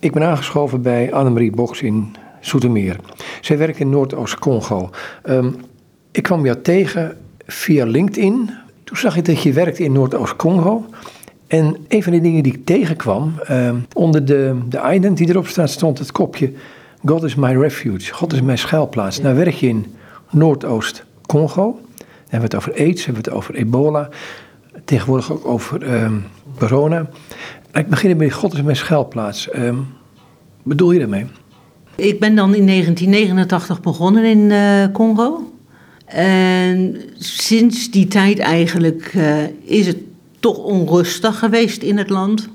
Ik ben aangeschoven bij Annemarie Boks in Zoetermeer. Zij werkt in Noordoost-Congo. Um, ik kwam jou tegen via LinkedIn. Toen zag ik dat je werkte in Noordoost-Congo. En een van de dingen die ik tegenkwam, um, onder de, de ident die erop staat, stond het kopje God is my refuge. God is mijn schuilplaats. Nou werk je in Noordoost-Congo. Dan hebben we het over AIDS, hebben we het over ebola. Tegenwoordig ook over um, corona. Ik begin met God is mijn schuilplaats. Um, bedoel je daarmee? Ik ben dan in 1989 begonnen in uh, Congo. En sinds die tijd eigenlijk uh, is het toch onrustig geweest in het land.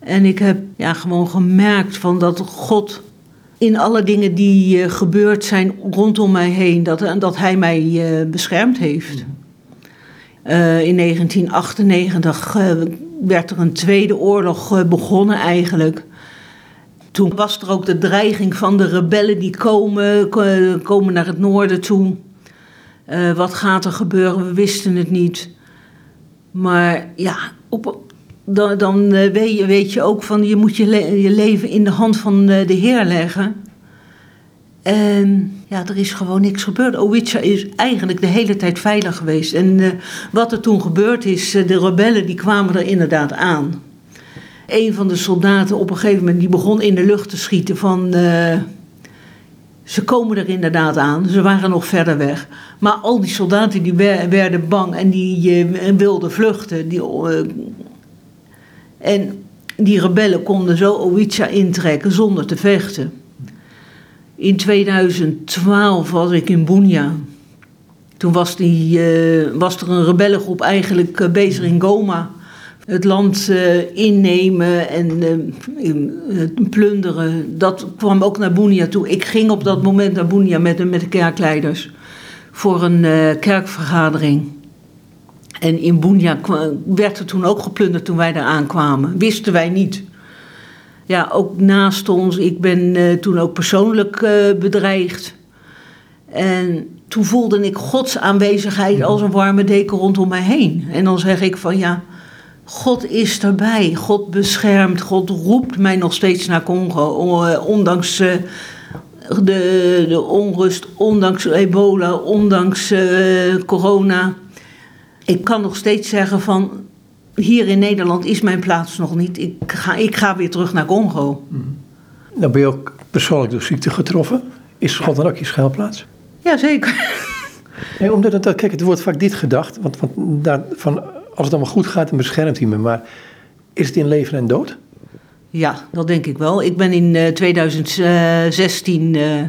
En ik heb ja, gewoon gemerkt van dat God in alle dingen die uh, gebeurd zijn rondom mij heen, dat, dat Hij mij beschermd heeft. Uh, in 1998 werd er een tweede oorlog begonnen eigenlijk. Toen was er ook de dreiging van de rebellen die komen, komen naar het noorden toe. wat gaat er gebeuren? We wisten het niet. Maar ja, op, dan, dan weet, je, ook van je moet je, je leven in de hand van de Heer leggen. En ja, er is gewoon niks gebeurd. Owicha is eigenlijk de hele tijd veilig geweest. En uh, wat er toen gebeurd is, uh, de rebellen die kwamen er inderdaad aan. Een van de soldaten op een gegeven moment die begon in de lucht te schieten van... Uh, ze komen er inderdaad aan, ze waren nog verder weg. Maar al die soldaten die werden bang en die wilden vluchten. Die, en die rebellen konden zo Owicha intrekken zonder te vechten. In 2012 was ik in Bunia. Toen was, die, uh, was er een rebellengroep eigenlijk uh, bezig in Goma. Het land uh, innemen en plunderen. Dat kwam ook naar Bunia toe. Ik ging op dat moment naar Bunia met, met de kerkleiders. Voor een kerkvergadering. En in Bunia werd er toen ook geplunderd toen wij daar aankwamen. Wisten wij niet ja, ook naast ons. Ik ben uh, toen ook persoonlijk uh, bedreigd. En toen voelde ik Gods aanwezigheid als een warme deken rondom mij heen. En dan zeg ik van ja, God is erbij. God beschermt. God roept mij nog steeds naar Congo. Eh, ondanks uh, de, de onrust, ondanks ebola, ondanks corona. Ik kan nog steeds zeggen van hier in Nederland is mijn plaats nog niet. Ik ga, ik ga weer terug naar Congo. Mm. Nou ben je ook persoonlijk door ziekte getroffen. Is dan ook je schuilplaats? Jazeker. Nee, omdat het, kijk, het wordt vaak dit gedacht. Want, want daar, van, als het allemaal goed gaat, dan beschermt hij me. Maar is het in leven en dood? Ja, dat denk ik wel. Ik ben in uh, 2016 uh,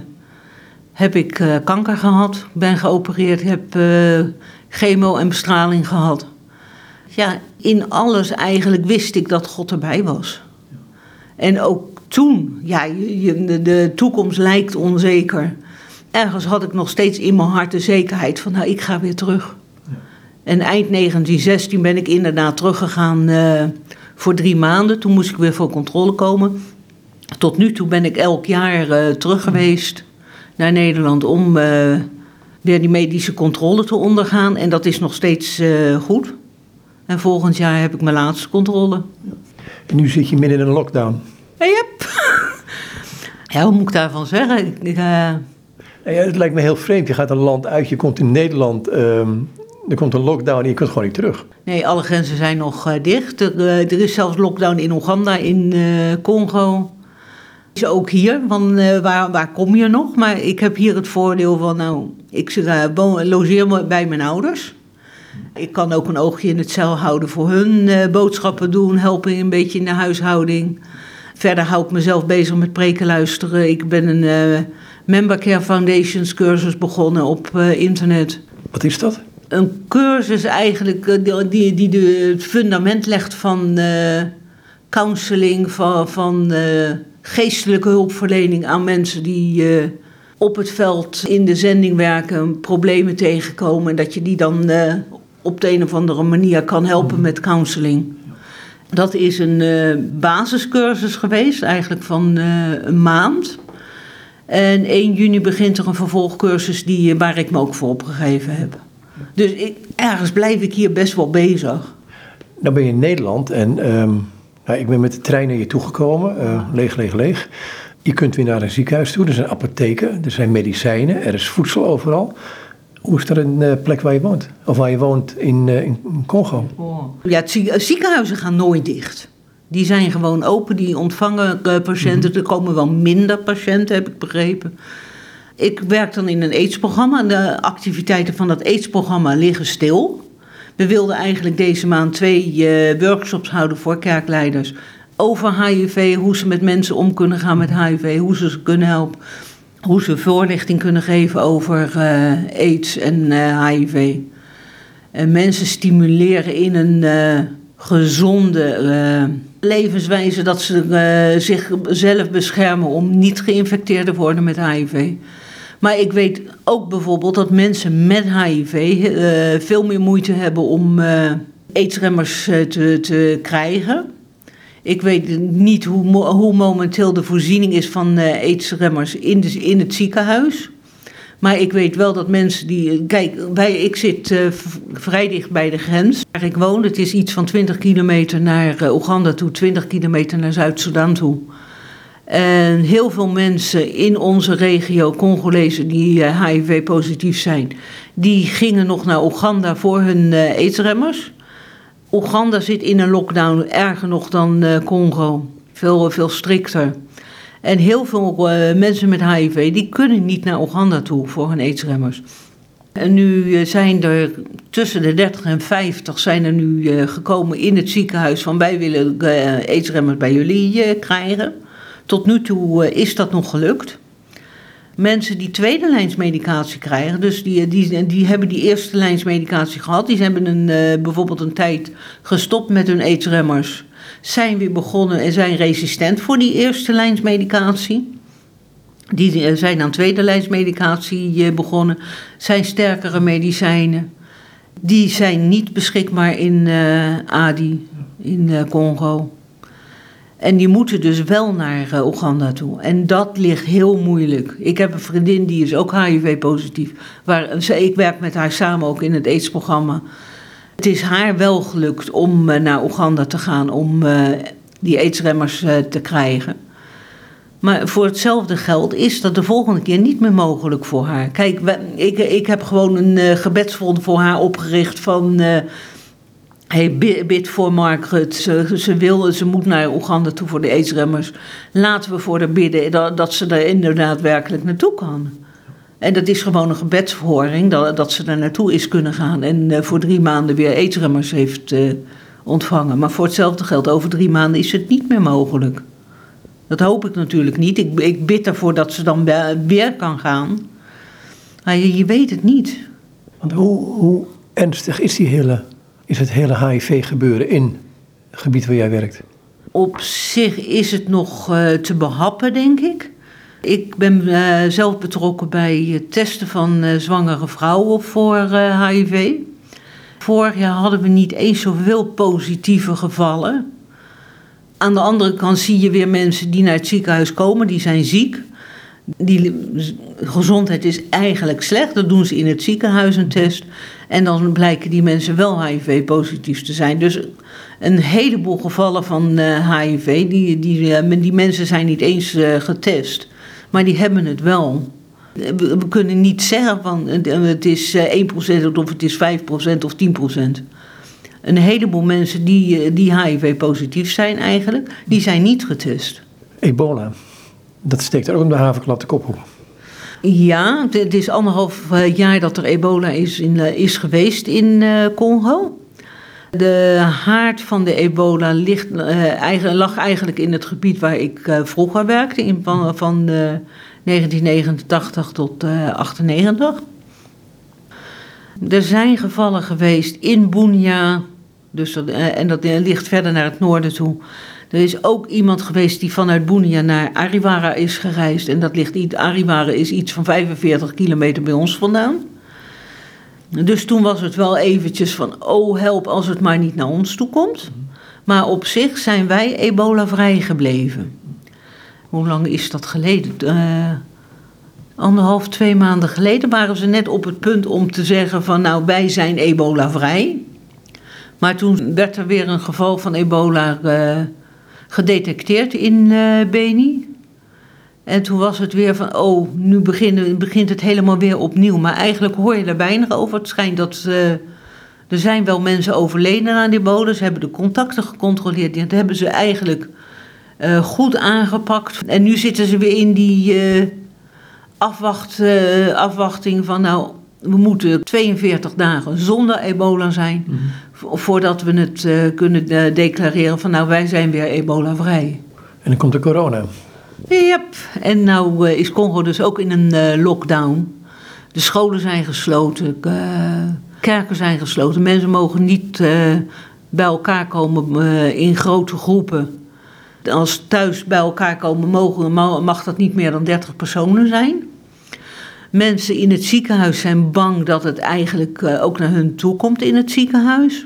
heb ik uh, kanker gehad. Ben geopereerd, heb chemo en bestraling gehad ja, in alles eigenlijk wist ik dat God erbij was. En ook toen, ja, de toekomst lijkt onzeker. Ergens had ik nog steeds in mijn hart de zekerheid van, nou, ik ga weer terug. En eind 1916 ben ik inderdaad teruggegaan uh, voor drie maanden. Toen moest ik weer voor controle komen. Tot nu toe ben ik elk jaar uh, terug geweest naar Nederland om uh, weer die medische controle te ondergaan. En dat is nog steeds goed. En volgend jaar heb ik mijn laatste controle. En nu zit je midden in een lockdown. Yep. ja, hoe moet ik daarvan zeggen? Ik, uh... ja, het lijkt me heel vreemd. Je gaat een land uit, je komt in Nederland. Um, er komt een lockdown en je kunt gewoon niet terug. Nee, alle grenzen zijn nog uh, dicht. Er, uh, er, is zelfs lockdown in Oeganda, in Congo. Is ook hier, van waar, waar kom je nog? Maar ik heb hier het voordeel van, nou, ik logeer bij mijn ouders. Ik kan ook een oogje in het cel houden voor hun uh, boodschappen doen, helpen een beetje in de huishouding. Verder hou ik mezelf bezig met preken luisteren. Ik ben een uh, Member Care Foundations cursus begonnen op uh, internet. Wat is dat? Een cursus eigenlijk die, die de, het fundament legt van counseling, van, van geestelijke hulpverlening aan mensen die op het veld in de zending werken, problemen tegenkomen. En dat je die dan op de een of andere manier kan helpen met counseling. Dat is een uh, basiscursus geweest, eigenlijk van uh, een maand. En 1 juni begint er een vervolgcursus die, waar ik me ook voor opgegeven heb. Dus ik, ergens blijf ik hier best wel bezig. Dan ben je in Nederland en um, Nou, ik ben met de trein naar je toegekomen, uh, leeg, leeg, leeg. Je kunt weer naar een ziekenhuis toe, er zijn apotheken, er zijn medicijnen, er is voedsel overal. Hoe is er een uh, plek waar je woont? Of waar je woont in, uh, in Congo? Ja, ziekenhuizen gaan nooit dicht. Die zijn gewoon open, die ontvangen patiënten. Mm Er komen wel minder patiënten, heb ik begrepen. Ik werk dan in een aidsprogramma. De activiteiten van dat aidsprogramma liggen stil. We wilden eigenlijk deze maand twee workshops houden voor kerkleiders over HIV, hoe ze met mensen om kunnen gaan met HIV, hoe ze ze kunnen helpen, hoe ze voorlichting kunnen geven over uh, aids en HIV. En mensen stimuleren in een gezonde levenswijze dat ze zichzelf beschermen om niet geïnfecteerd te worden met HIV. Maar ik weet ook bijvoorbeeld dat mensen met HIV veel meer moeite hebben om aidsremmers te, te krijgen. Ik weet niet hoe, hoe momenteel de voorziening is van aidsremmers in, in het ziekenhuis. Maar ik weet wel dat mensen die. Kijk, wij, ik zit uh, vrij dicht bij de grens waar ik woon. Het is iets van 20 kilometer naar uh, Oeganda toe, 20 kilometer naar Zuid-Soedan toe. En heel veel mensen in onze regio, Congolezen die HIV-positief eh, zijn, die gingen nog naar Oeganda voor hun uh, aidsremmers. Oeganda zit in een lockdown erger nog dan uh, Congo, veel, veel strikter. En heel veel mensen met HIV die kunnen niet naar Oeganda toe voor hun aidsremmers. En nu zijn er tussen de 30 en 50 zijn er nu gekomen in het ziekenhuis van wij willen aidsremmers bij jullie krijgen. Tot nu toe eh, is dat nog gelukt. Mensen die tweede lijnsmedicatie krijgen, dus die, die, die hebben die eerste lijnsmedicatie gehad, die hebben een, uh, bijvoorbeeld een tijd gestopt met hun aidsremmers, zijn weer begonnen en zijn resistent voor die eerste lijnsmedicatie. Die eh, zijn aan tweede lijnsmedicatie begonnen, zijn sterkere medicijnen. Die zijn niet beschikbaar in ADI, in Congo. En die moeten dus wel naar uh, Oeganda toe. En dat ligt heel moeilijk. Ik heb een vriendin die is ook HIV-positief. Ik werk met haar samen ook in het AIDS-programma. Het is haar wel gelukt om uh, naar Oeganda te gaan om uh, die aidsremmers te krijgen. Maar voor hetzelfde geld is dat de volgende keer niet meer mogelijk voor haar. Kijk, ik, ik heb gewoon een gebedsfonds voor haar opgericht van Hey, bid voor Margaret. Ze, ze, wil, ze moet naar Oeganda toe voor de aidsremmers. Laten we voor haar bidden dat, ze er inderdaad werkelijk naartoe kan. En dat is gewoon een gebedsverhoring, dat, dat ze daar naartoe is kunnen gaan. En uh, voor drie maanden weer aidsremmers heeft uh, ontvangen. Maar voor hetzelfde geld, over drie maanden is het niet meer mogelijk. Dat hoop ik natuurlijk niet. Ik, ik bid ervoor dat ze dan weer kan gaan. Maar je, je weet het niet. Want hoe, hoe ernstig is die hele is het hele HIV-gebeuren in het gebied waar jij werkt? Op zich is het nog uh, te behappen, denk ik. Ik ben uh, zelf betrokken bij het testen van uh, zwangere vrouwen voor HIV. Vorig jaar hadden we niet eens zoveel positieve gevallen. Aan de andere kant zie je weer mensen die naar het ziekenhuis komen, die zijn ziek. Die gezondheid is eigenlijk slecht. Dan doen ze in het ziekenhuis een test. En dan blijken die mensen wel HIV-positief te zijn. Dus een heleboel gevallen van HIV, eh, die, die, eh, die mensen zijn niet eens uh, getest. Maar die hebben het wel. We, we kunnen niet zeggen van het is 1% of het is 5% of 10%. Een heleboel mensen die, die HIV-positief zijn eigenlijk, die zijn niet getest. Ebola, dat steekt er ook om de havenklap de kop op. Ja, het is anderhalf eh, jaar dat er ebola is, in, eh, is geweest in uh, Congo. De haard van de ebola ligt, lag eigenlijk in het gebied waar ik vroeger werkte, in, van, van 1989 tot 1998. Er zijn gevallen geweest in Bunia, dus, en dat ligt verder naar het noorden toe. Er is ook iemand geweest die vanuit Bunia naar Ariwara is gereisd. En dat ligt Ariwara is iets van 45 kilometer bij ons vandaan. Dus toen was het wel eventjes van, oh help als het maar niet naar ons toe komt. Maar op zich zijn wij ebola-vrij gebleven. Hoe lang is dat geleden? Uh, anderhalf, twee maanden geleden waren ze net op het punt om te zeggen van, nou wij zijn ebola-vrij. Maar toen werd er weer een geval van ebola... Uh, gedetecteerd in Beni. En toen was het weer van, oh, nu beginnen, begint het helemaal weer opnieuw. Maar eigenlijk hoor je er weinig over. Het schijnt dat uh, er zijn wel mensen overleden aan die bodem. Ze hebben de contacten gecontroleerd. Dat hebben ze eigenlijk uh, goed aangepakt. En nu zitten ze weer in die afwacht, afwachting van, nou, we moeten 42 dagen zonder ebola zijn. Mm -hmm. Voordat we het kunnen declareren van, nou, wij zijn weer ebola-vrij. En dan komt de corona. Yep. En nou uh, is Congo dus ook in een lockdown. De scholen zijn gesloten, kerken zijn gesloten. Mensen mogen niet bij elkaar komen in grote groepen. Als thuis bij elkaar komen mogen, mag dat niet meer dan 30 personen zijn. Mensen in het ziekenhuis zijn bang dat het eigenlijk ook naar hun toe komt in het ziekenhuis.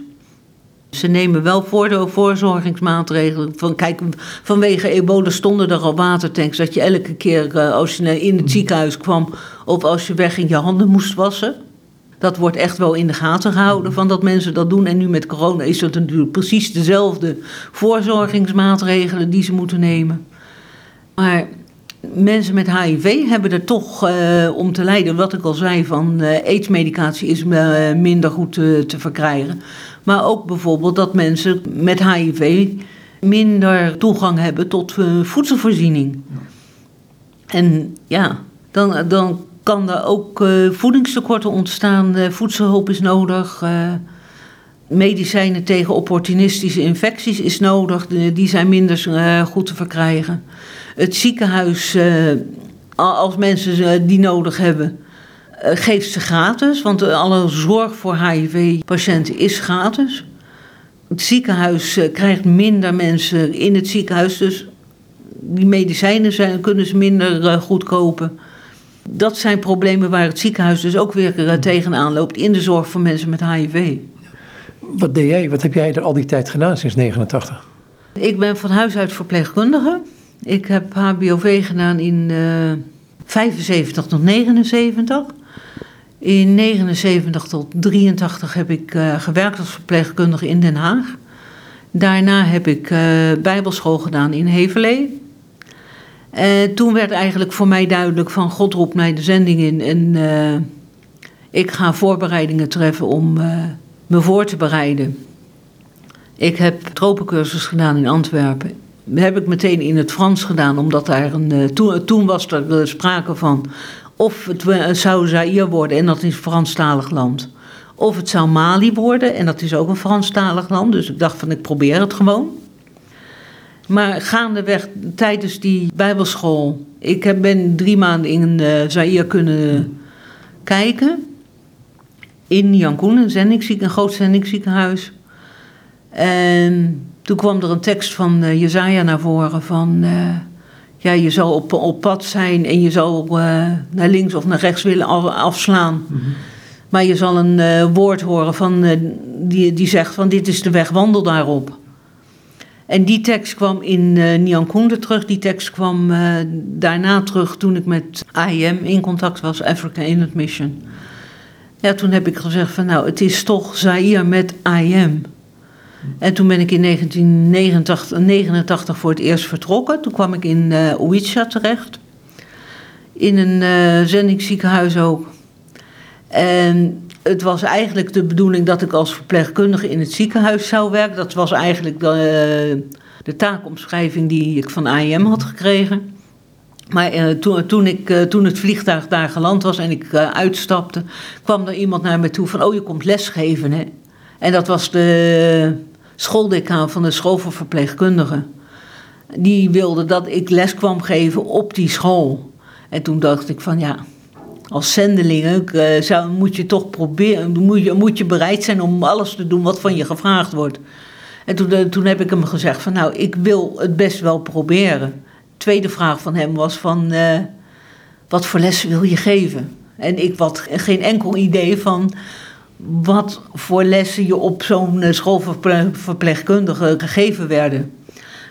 Ze nemen wel voorzorgingsmaatregelen. Van, kijk, vanwege ebola stonden er al watertanks. Dat je elke keer uh, als je in het ziekenhuis kwam of als je wegging je handen moest wassen. Dat wordt echt wel in de gaten gehouden van dat mensen dat doen. En nu met corona is het natuurlijk precies dezelfde voorzorgingsmaatregelen die ze moeten nemen. Maar mensen met HIV hebben er toch uh, om te lijden. Wat ik al zei, van uh, aidsmedicatie is uh, minder goed te verkrijgen. Maar ook bijvoorbeeld dat mensen met HIV minder toegang hebben tot voedselvoorziening. En ja, dan, dan kan er ook voedingstekorten ontstaan. voedselhulp is nodig. medicijnen tegen opportunistische infecties is nodig. Die zijn minder goed te verkrijgen het ziekenhuis, uh, als mensen uh, die nodig hebben, uh, geeft ze gratis. Want alle zorg voor HIV-patiënten is gratis. Het ziekenhuis krijgt minder mensen in het ziekenhuis, dus die medicijnen zijn, kunnen ze minder goed kopen. Dat zijn problemen waar het ziekenhuis dus ook weer tegenaan loopt in de zorg voor mensen met HIV. Wat deed jij? Wat heb jij er al die tijd gedaan sinds 89? Ik ben van huis uit verpleegkundige. Ik heb HBOV gedaan in uh, eh, 75 tot 79. In 79 tot 83 heb ik uh, gewerkt als verpleegkundige in Den Haag. Daarna heb ik uh, bijbelschool gedaan in Hevelee. En toen werd eigenlijk voor mij duidelijk van God roept mij de zending in. En ik ga voorbereidingen treffen om me voor te bereiden. Ik heb tropencursus gedaan in Antwerpen heb ik meteen in het Frans gedaan, omdat daar een, uh, toen, was er uh, sprake van of het uh, zou Zaire worden, en dat is Franstalig land. Of het zou Mali worden, en dat is ook een Franstalig land. Dus ik dacht van, ik probeer het gewoon. Maar gaandeweg, tijdens die bijbelschool... Ik ben drie maanden in Zaire kunnen kijken. In Yangon, een, zendingsziek, een groot zendingsziekenhuis. En toen kwam er een tekst van uh, Jezaja naar voren van... Uh, ja, je zal op, op pad zijn en je zal uh, naar links of naar rechts willen afslaan. Mm -hmm. Maar je zal een woord horen van, die, die zegt van dit is de weg, wandel daarop. En die tekst kwam in uh, Nyankunde terug. Die tekst kwam daarna terug toen ik met AIM in contact was, Africa Inland Mission. Ja, toen heb ik gezegd van nou, het is toch Zaire met IM. En toen ben ik in 1989 voor het eerst vertrokken. Toen kwam ik in uh, terecht. In een uh, zendingsziekenhuis ook. En het was eigenlijk de bedoeling dat ik als verpleegkundige in het ziekenhuis zou werken. Dat was eigenlijk de, de taakomschrijving die ik van AIM had gekregen. Maar toen, ik, toen het vliegtuig daar geland was en ik uitstapte, kwam er iemand naar me toe van: Oh, je komt lesgeven, hè? En dat was de schooldecaan van de school voor verpleegkundigen. Die wilde dat ik les kwam geven op die school. En toen dacht ik van ja, als zendeling uh, zou, moet je toch proberen, moet je, moet je bereid zijn om alles te doen wat van je gevraagd wordt. En toen, uh, toen heb ik hem gezegd van nou, ik wil het best wel proberen. Tweede vraag van hem was van uh, wat voor lessen wil je geven? En ik had geen enkel idee van wat voor lessen je op zo'n eh, schoolverpleegkundige gegeven werden.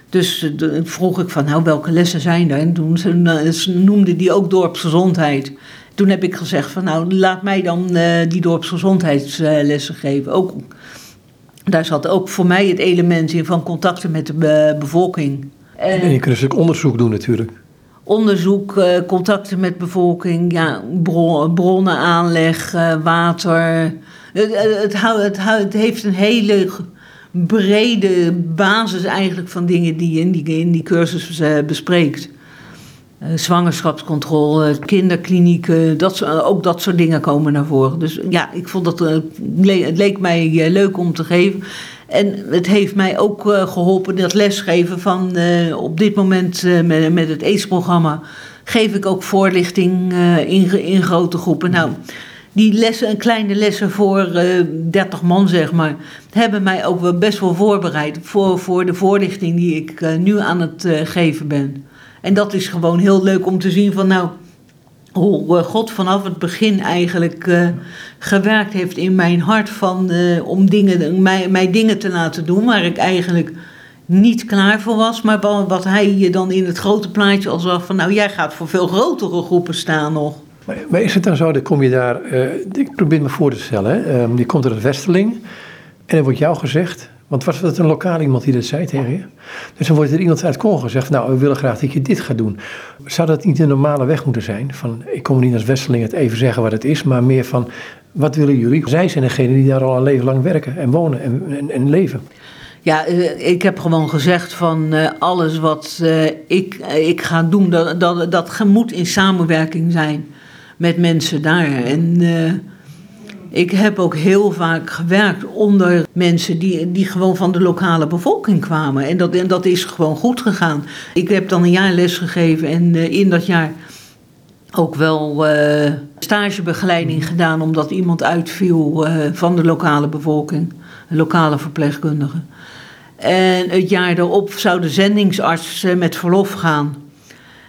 Dus uh, vroeg ik van, nou, welke lessen zijn er? En toen ze, ze noemde die ook dorpsgezondheid. Toen heb ik gezegd van, nou, laat mij dan uh, die dorpsgezondheidslessen geven. Ook Daar zat ook voor mij het element in van contacten met de bevolking. En je kunt dus ook onderzoek doen natuurlijk. Onderzoek, eh, contacten met bevolking, ja, bronnen aanleg, eh, water. Het, het, het, het, heeft een hele brede basis eigenlijk van dingen die je in die, die cursus uh, bespreekt. Uh, zwangerschapscontrole, kinderklinieken, dat, ook dat soort dingen komen naar voren. Dus ja, ik vond dat, het leek mij leuk om te geven. En het heeft mij ook geholpen, dat lesgeven van op dit moment met, met het AIDS-programma geef ik ook voorlichting in, in grote groepen. Nou, die lessen, kleine lessen voor uh, eh, 30 man, zeg maar, hebben mij ook wel best wel voorbereid voor, voor de voorlichting die ik uh, nu aan het uh, geven ben. En dat is gewoon heel leuk om te zien van nou, hoe God vanaf het begin eigenlijk gewerkt heeft in mijn hart van, om dingen, mij, mij dingen te laten doen waar ik eigenlijk niet klaar voor was. Maar wat hij je dan in het grote plaatje al zag van nou, jij gaat voor veel grotere groepen staan nog. Maar, is het dan zo, dan kom je daar, uh, ik probeer me voor te stellen, hè? Um, je komt uit het Westerling en er wordt jou gezegd, want was het een lokaal iemand die dat zei tegen je? Dus dan wordt er iemand uit Congo gezegd, nou we willen graag dat je dit gaat doen. Zou dat niet de normale weg moeten zijn? Van, ik kom niet als Westerling het even zeggen wat het is, maar meer van, wat willen jullie? Zij zijn degene die daar al een leven lang werken en wonen en, en, en leven. Ja, eh, ik heb gewoon gezegd van uh, alles wat ik, ik ga doen, dat, dat, dat moet in samenwerking zijn met mensen daar. En uh, ik heb ook heel vaak gewerkt onder mensen die, die gewoon van de lokale bevolking kwamen. En dat, en dat is gewoon goed gegaan. Ik heb dan een jaar les gegeven en uh, in dat jaar ook wel uh, stagebegeleiding gedaan omdat iemand uitviel van de lokale bevolking, lokale verpleegkundige. En het jaar daarop zou de zendingsarts met verlof gaan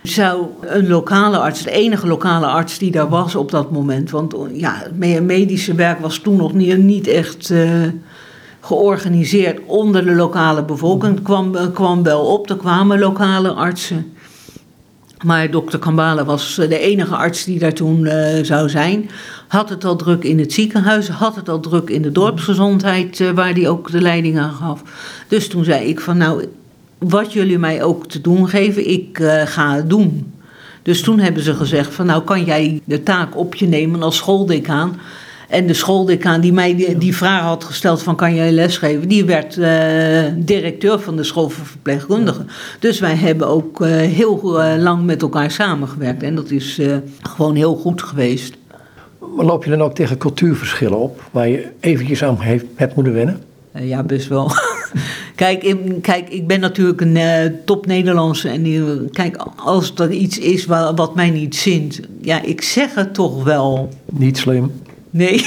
zou een lokale arts, de enige lokale arts die daar was op dat moment. Want ja, het medische werk was toen nog niet, echt uh, georganiseerd onder de lokale bevolking. Het kwam, kwam wel op, er kwamen lokale artsen. Maar dokter Kambala was de enige arts die daar toen uh, zou zijn. Had het al druk in het ziekenhuis, had het al druk in de dorpsgezondheid, waar hij ook de leiding aan gaf. Dus toen zei ik van nou, wat jullie mij ook te doen geven, ik uh, ga het doen. Dus toen hebben ze gezegd van nou kan jij de taak op je nemen als schooldecaan. En de schooldecaan die mij die, die vraag had gesteld van kan jij lesgeven, die werd uh, directeur van de school voor verpleegkundigen. Dus wij hebben ook uh, heel lang met elkaar samengewerkt en dat is gewoon heel goed geweest. Maar loop je dan ook tegen cultuurverschillen op, waar je eventjes aan heeft, hebt moeten wennen? ja, best wel. Kijk, ik, kijk, ik ben natuurlijk een uh, top Nederlandse. En die, kijk, als er iets is wat, wat mij niet zint, ja, ik zeg het toch wel. Niet slim. Nee.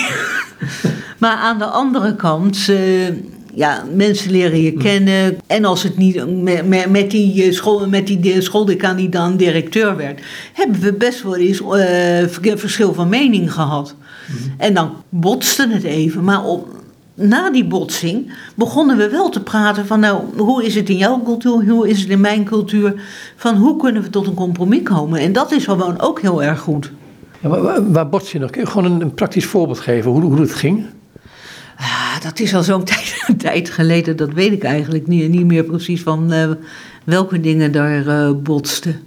maar aan de andere kant, uh, ja, mensen leren je kennen. En als het niet met, met die, eh, school, met die schooldecaan die dan directeur werd, hebben we best wel eens uh, verschil van mening gehad. Mm -hmm. En dan botste het even. Maar op, na die botsing begonnen we wel te praten van nou, hoe is het in jouw cultuur, hoe is het in mijn cultuur, van hoe kunnen we tot een compromis komen. En dat is gewoon ook heel erg goed. Ja, waar, waar bots je nog? Kun je gewoon een, een praktisch voorbeeld geven hoe, hoe het ging? Ah, dat is al zo'n tijd, tijd, geleden, dat weet ik eigenlijk niet, niet meer precies van uh, welke dingen daar uh, botsten.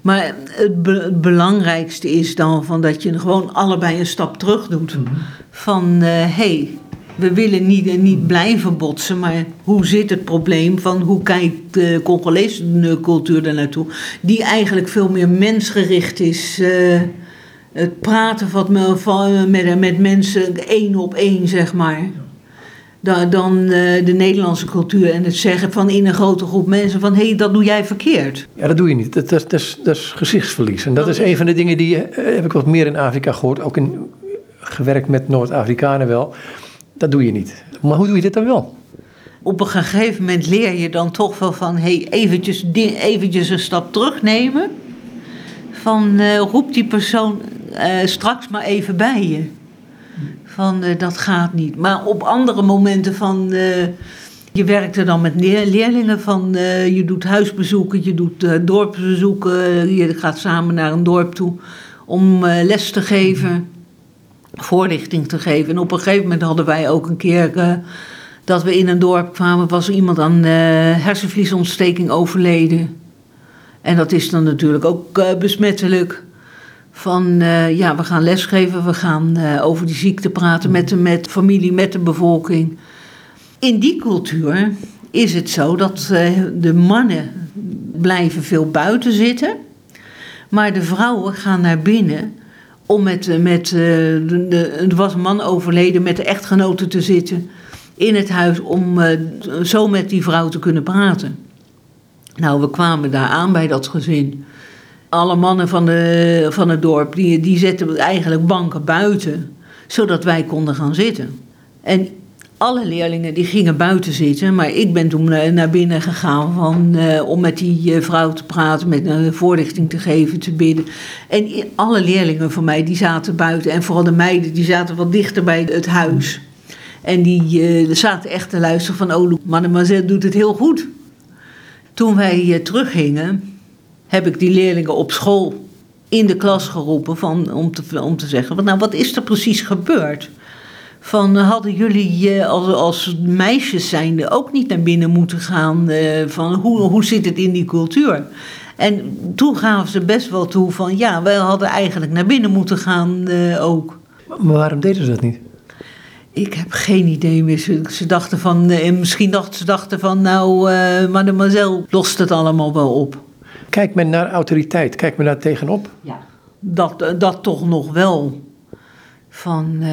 Maar het, be het, belangrijkste is dan van dat je gewoon allebei een stap terug doet. Mm -hmm. Van hé, uh, hey, we willen niet, niet blijven botsen, maar hoe zit het probleem van hoe kijkt de Congolese cultuur er naartoe? Die eigenlijk veel meer mensgericht is. Uh, het praten wat me, van, met, met mensen één op één, zeg maar. Dan, dan uh, de Nederlandse cultuur en het zeggen van in een grote groep mensen van hé, hey, dat doe jij verkeerd. Ja, dat doe je niet. Dat, dat, dat, is, dat is gezichtsverlies. En dat, dat is, is een van de dingen die uh, heb ik wat meer in Afrika gehoord, ook in, gewerkt met Noord-Afrikanen wel dat doe je niet. Maar hoe doe je dit dan wel? Op een gegeven moment leer je dan toch wel van... Hey, eventjes, eventjes een stap terugnemen. Van uh, roep die persoon uh, straks maar even bij je. Van uh, dat gaat niet. Maar op andere momenten van... je werkt er dan met leerlingen van... je doet huisbezoeken, je doet dorpsbezoeken. Je gaat samen naar een dorp toe om les te geven voorlichting te geven. En op een gegeven moment hadden wij ook een keer uh, dat we in een dorp kwamen, was iemand aan hersenvliesontsteking overleden. En dat is dan natuurlijk ook uh, besmettelijk. Van uh, ja, we gaan lesgeven, we gaan over die ziekte praten met de met familie, met de bevolking. In die cultuur is het zo dat de mannen blijven veel buiten zitten. Maar de vrouwen gaan naar binnen om met, met de, de, er was een man overleden met de echtgenoten te zitten in het huis om uh, zo met die vrouw te kunnen praten. Nou, we kwamen daar aan bij dat gezin. Alle mannen van, de, van het dorp die, die zetten eigenlijk banken buiten, zodat wij konden gaan zitten. En alle leerlingen die gingen buiten zitten, maar ik ben toen naar binnen gegaan van, uh, om met die uh, vrouw te praten, met een voorlichting te geven, te bidden. En alle leerlingen van mij die zaten buiten en vooral de meiden die zaten wat dichter bij het huis. En die zaten echt te luisteren van, oh, mademoiselle doet het heel goed. Toen wij teruggingen, heb ik die leerlingen op school in de klas geroepen van, om, te, om te zeggen, nou, wat is er precies gebeurd? Van, uh, hadden jullie als, als meisjes zijnde ook niet naar binnen moeten gaan? van, hoe, hoe zit het in die cultuur? En toen gaven ze best wel toe van, ja, wij hadden eigenlijk naar binnen moeten gaan ook. Maar waarom deden ze dat niet? Ik heb geen idee meer. Ze, ze dachten van, eh, misschien dachten ze dachten van, nou, uh, mademoiselle lost het allemaal wel op. Kijkt men naar autoriteit? Kijkt men daar tegenop? Ja, dat, eh, dat toch nog wel. Van, uh,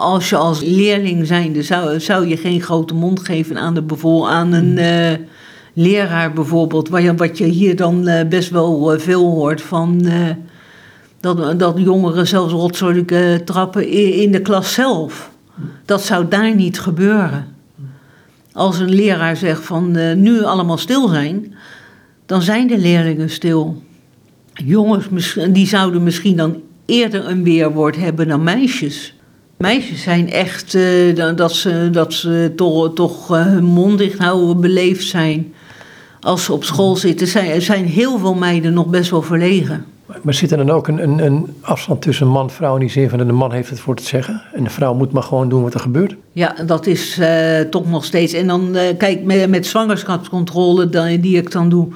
als je als leerling zijnde, zou, zou je geen grote mond geven aan, de bevol, aan een uh, leraar bijvoorbeeld. Wat je, wat je hier dan best wel veel hoort van... dat, dat jongeren zelfs rotzooi trappen in de klas zelf. Dat zou daar niet gebeuren. Als een leraar zegt van uh, nu allemaal stil zijn, dan zijn de leerlingen stil. Jongens die zouden misschien dan eerder een weerwoord hebben dan meisjes. Meisjes zijn echt uh, dat ze, dat ze toch, toch uh, hun mond dicht houden, beleefd zijn. Als ze op school zitten, zijn, zijn heel veel meiden nog best wel verlegen. Maar zit er dan ook een, een, een afstand tussen man en vrouw in die zin van de man heeft het voor te zeggen en de vrouw moet maar gewoon doen wat er gebeurt? Ja, dat is uh, toch nog steeds. En dan uh, kijk, met, met zwangerschapscontrole dan, die ik dan doe.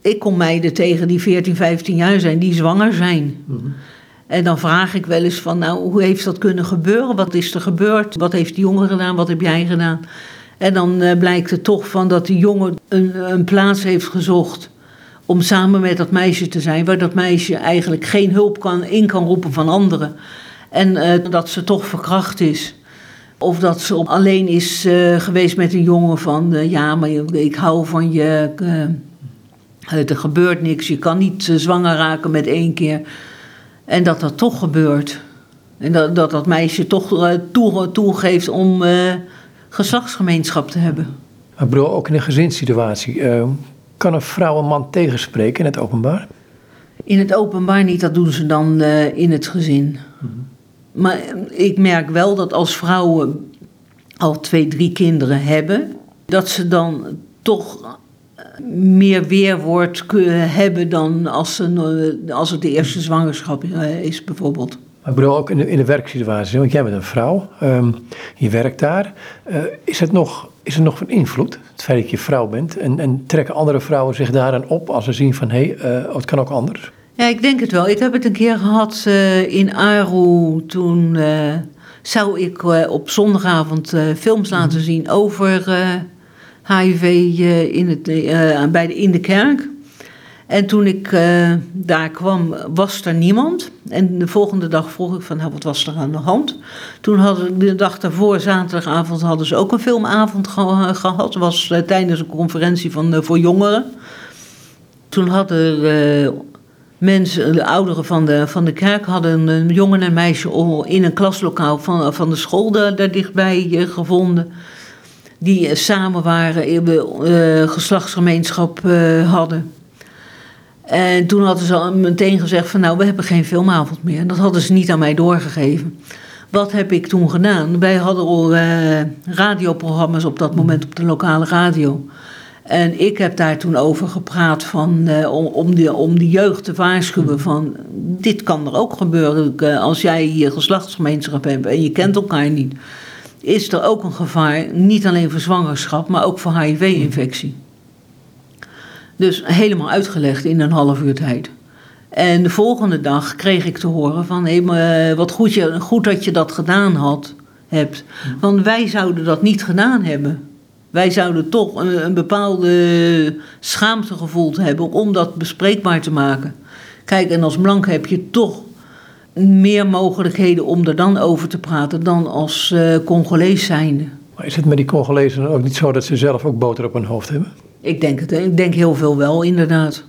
Ik kom meiden tegen die 14, 15 jaar zijn, die zwanger zijn. Mm -hmm. En dan vraag ik wel eens van, nou, hoe heeft dat kunnen gebeuren? Wat is er gebeurd? Wat heeft die jongen gedaan? Wat heb jij gedaan? En dan uh, blijkt het toch van dat die jongen een, een plaats heeft gezocht om samen met dat meisje te zijn, waar dat meisje eigenlijk geen hulp kan, in kan roepen van anderen. En uh, dat ze toch verkracht is. Of dat ze alleen is uh, geweest met een jongen van, ja, maar ik hou van je, er gebeurt niks, je kan niet zwanger raken met één keer. En dat dat toch gebeurt. En dat dat, dat meisje toch toe, toegeeft om geslachtsgemeenschap te hebben. Maar bro, ook in een gezinssituatie, kan een vrouw een man tegenspreken in het openbaar? In het openbaar niet, dat doen ze dan uh, in het gezin. Mm-hmm. Maar ik merk wel dat als vrouwen al twee, drie kinderen hebben, dat ze dan toch meer weerwoord hebben dan als, ze, als het de eerste zwangerschap uh, is, bijvoorbeeld. Maar ik bedoel ook in de, in de werksituatie, want jij bent een vrouw, um, je werkt daar. Uh, is, het nog, is het nog van invloed, het feit dat je vrouw bent? En, en trekken andere vrouwen zich daaraan op als ze zien van hé, hey, uh, het kan ook anders? Ja, ik denk het wel. Ik heb het een keer gehad uh, in Aru. Toen zou ik op zondagavond films laten mhm. zien over HIV in, het, bij de, in de kerk. En toen ik daar kwam, was er niemand. En de volgende dag vroeg ik van, nou, wat was er aan de hand? Toen hadden de dag daarvoor, zaterdagavond, hadden ze ook een filmavond ge gehad. Was tijdens een conferentie van, voor jongeren. Toen hadden mensen, de ouderen van de, van de kerk, hadden een jongen en meisje in een klaslokaal van, van de school daar dichtbij gevonden. Die samen waren, geslachtsgemeenschap hadden. En toen hadden ze meteen gezegd van nou, we hebben geen filmavond meer. Dat hadden ze niet aan mij doorgegeven. Wat heb ik toen gedaan? Wij hadden al uh, radioprogramma's op dat moment op de lokale radio. En ik heb daar toen over gepraat van, uh, om, de, om de jeugd te waarschuwen van... dit kan er ook gebeuren uh, als jij je geslachtsgemeenschap hebt en je kent elkaar niet. Is er ook een gevaar, niet alleen voor zwangerschap, maar ook voor HIV-infectie. Dus helemaal uitgelegd in een half uur tijd. En de volgende dag kreeg ik te horen van, hé, hey, wat goed, je, goed dat je dat gedaan had, hebt. Want wij zouden dat niet gedaan hebben. Wij zouden toch een, een bepaalde schaamte gevoeld hebben om dat bespreekbaar te maken. Kijk, en als blank heb je toch meer mogelijkheden om er dan over te praten dan als uh, Congolees zijnde. Maar is het met die Congolezen ook niet zo dat ze zelf ook boter op hun hoofd hebben? Ik denk het. Ik denk heel veel wel, inderdaad.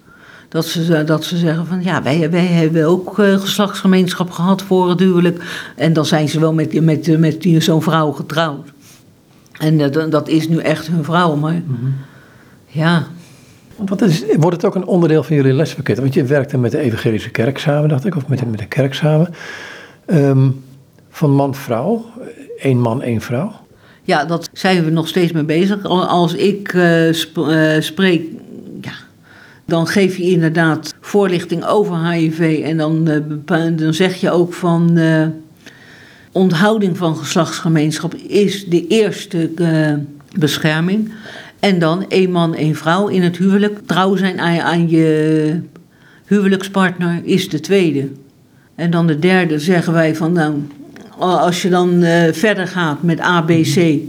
Dat ze, dat ze zeggen van ja, wij, wij hebben ook uh, geslachtsgemeenschap gehad voor het huwelijk. En dan zijn ze wel met, met, met zo'n vrouw getrouwd. En dat, dat is nu echt hun vrouw, maar mm -hmm. ja. Wat is, wordt het ook een onderdeel van jullie lespakket? Want je werkte met de Evangelische Kerk samen, dacht ik, of met de, met de kerk samen. Um, van man-vrouw, één man, één vrouw. Ja, dat zijn we nog steeds mee bezig. Als ik uh, sp uh, spreek, ja, dan geef je inderdaad voorlichting over HIV. En dan, uh, dan zeg je ook van onthouding van geslachtsgemeenschap is de eerste bescherming. En dan één man, één vrouw in het huwelijk. Trouw zijn aan, aan je huwelijkspartner is de tweede. En dan de derde zeggen wij van nou, als je dan uh, verder gaat met ABC,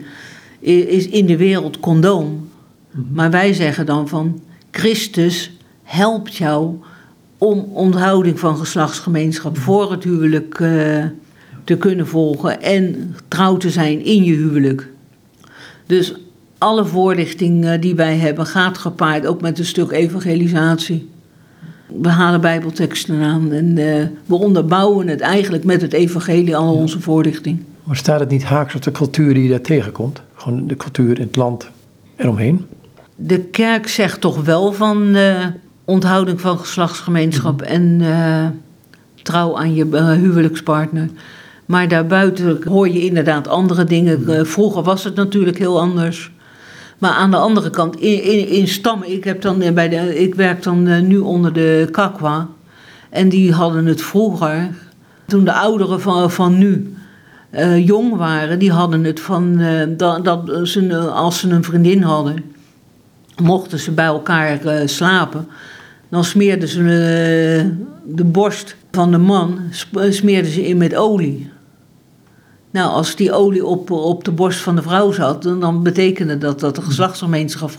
is in de wereld condoom. Maar wij zeggen dan van Christus helpt jou om onthouding van geslachtsgemeenschap voor het huwelijk uh, te kunnen volgen en trouw te zijn in je huwelijk. Dus alle voorlichting die wij hebben gaat gepaard ook met een stuk evangelisatie. We halen bijbelteksten aan en uh, we onderbouwen het eigenlijk met het evangelie, al onze voorlichting. Maar staat het niet haaks op de cultuur die je daar tegenkomt? Gewoon de cultuur in het land eromheen? De kerk zegt toch wel van uh, onthouding van geslachtsgemeenschap mm -hmm. en trouw aan je huwelijkspartner. Maar daarbuiten hoor je inderdaad andere dingen. vroeger was het natuurlijk heel anders. Maar aan de andere kant, in, in, stammen, ik, heb dan bij de, ik werk dan eh, nu onder de Kakwa. En die hadden het vroeger, toen de ouderen van, van nu uh, jong waren, die hadden het van dat, dat ze, als ze een vriendin hadden, mochten ze bij elkaar slapen. Dan smeerden ze de borst van de man smeerden ze in met olie. Nou, als die olie op, op de borst van de vrouw zat, dan betekende dat dat een geslachtsgemeenschap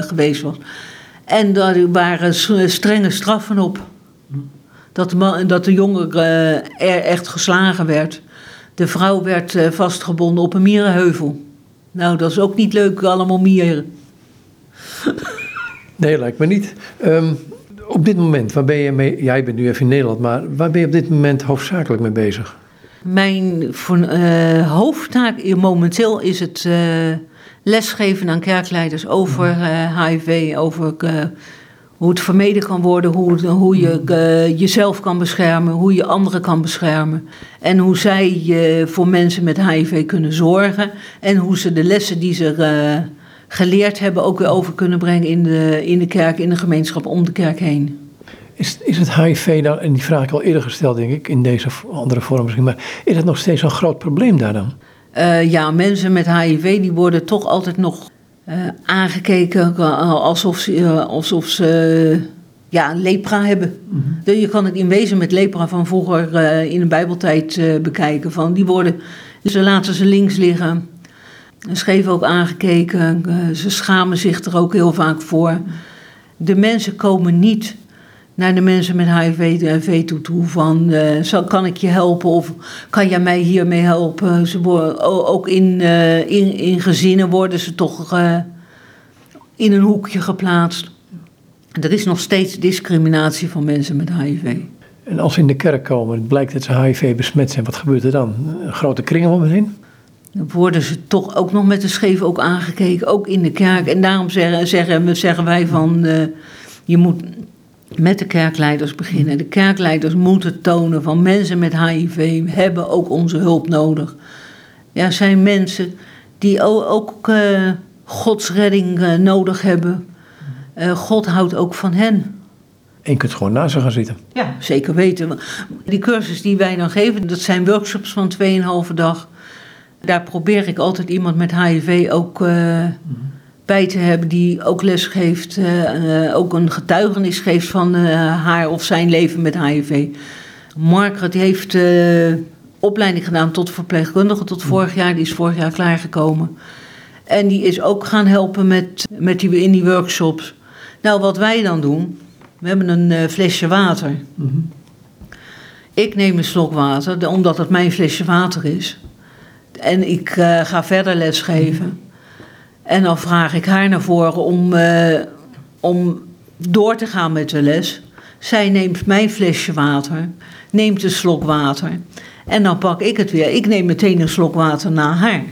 geweest was. En daar waren strenge straffen op. Dat de, man, dat de jongen er echt geslagen werd. De vrouw werd uh, vastgebonden op een mierenheuvel. Nou, dat is ook niet leuk, allemaal mieren. nee, lijkt me niet. Um, op dit moment, waar ben je mee? Jij bent nu even in Nederland, maar waar ben je op dit moment hoofdzakelijk mee bezig? Mijn uh, hoofdtaak momenteel is het uh, lesgeven aan kerkleiders over uh, HIV, over hoe het vermeden kan worden, hoe, hoe je jezelf kan beschermen, hoe je anderen kan beschermen. En hoe zij voor mensen met HIV kunnen zorgen. En hoe ze de lessen die ze geleerd hebben ook weer over kunnen brengen in de, in de kerk, in de gemeenschap om de kerk heen. Is, is het HIV dan, en die vraag ik al eerder gesteld denk ik, in deze andere vorm misschien, maar is het nog steeds een groot probleem daar dan? Uh, ja, mensen met HIV die worden toch altijd nog uh, aangekeken alsof ze, alsof ze ja, lepra hebben. Mm -hmm. Je kan het in wezen met lepra van vroeger in de bijbeltijd bekijken. Van die worden, ze laten ze links liggen, scheef ook aangekeken, ze schamen zich er ook heel vaak voor. De mensen komen niet naar de mensen met HIV toe, toe van uh, kan ik je helpen of kan jij mij hiermee helpen? Ze worden, ook in, uh, in, in gezinnen worden ze toch uh, in een hoekje geplaatst. Er is nog steeds discriminatie van mensen met HIV. En als ze in de kerk komen, het blijkt dat ze HIV besmet zijn, wat gebeurt er dan? Een grote kring om heen? Dan worden ze toch ook nog met de scheef ook aangekeken, ook in de kerk. En daarom zeggen, zeggen, zeggen wij van, je moet met de kerkleiders beginnen. De kerkleiders moeten tonen van mensen met HIV hebben ook onze hulp nodig. Ja, zijn mensen die ook uh, Gods redding uh, nodig hebben. Uh, God houdt ook van hen. En je kunt gewoon naast ze gaan zitten. Ja, zeker weten. Die cursus die wij dan geven, dat zijn workshops van 2,5 dag. Daar probeer ik altijd iemand met HIV ook uh, bij te hebben die ook les geeft, uh, ook een getuigenis geeft van haar of zijn leven met HIV. Margaret heeft opleiding gedaan tot verpleegkundige tot vorig jaar. Die is vorig jaar klaargekomen. En die is ook gaan helpen met, met die, in die workshops. Nou, wat wij dan doen, we hebben een flesje water. Ik neem een slok water, omdat het mijn flesje water is. En ik ga verder lesgeven. En dan vraag ik haar naar voren om, uh, om door te gaan met de les. Zij neemt mijn flesje water, neemt een slok water. En dan pak ik het weer. Ik neem meteen een slok water na haar.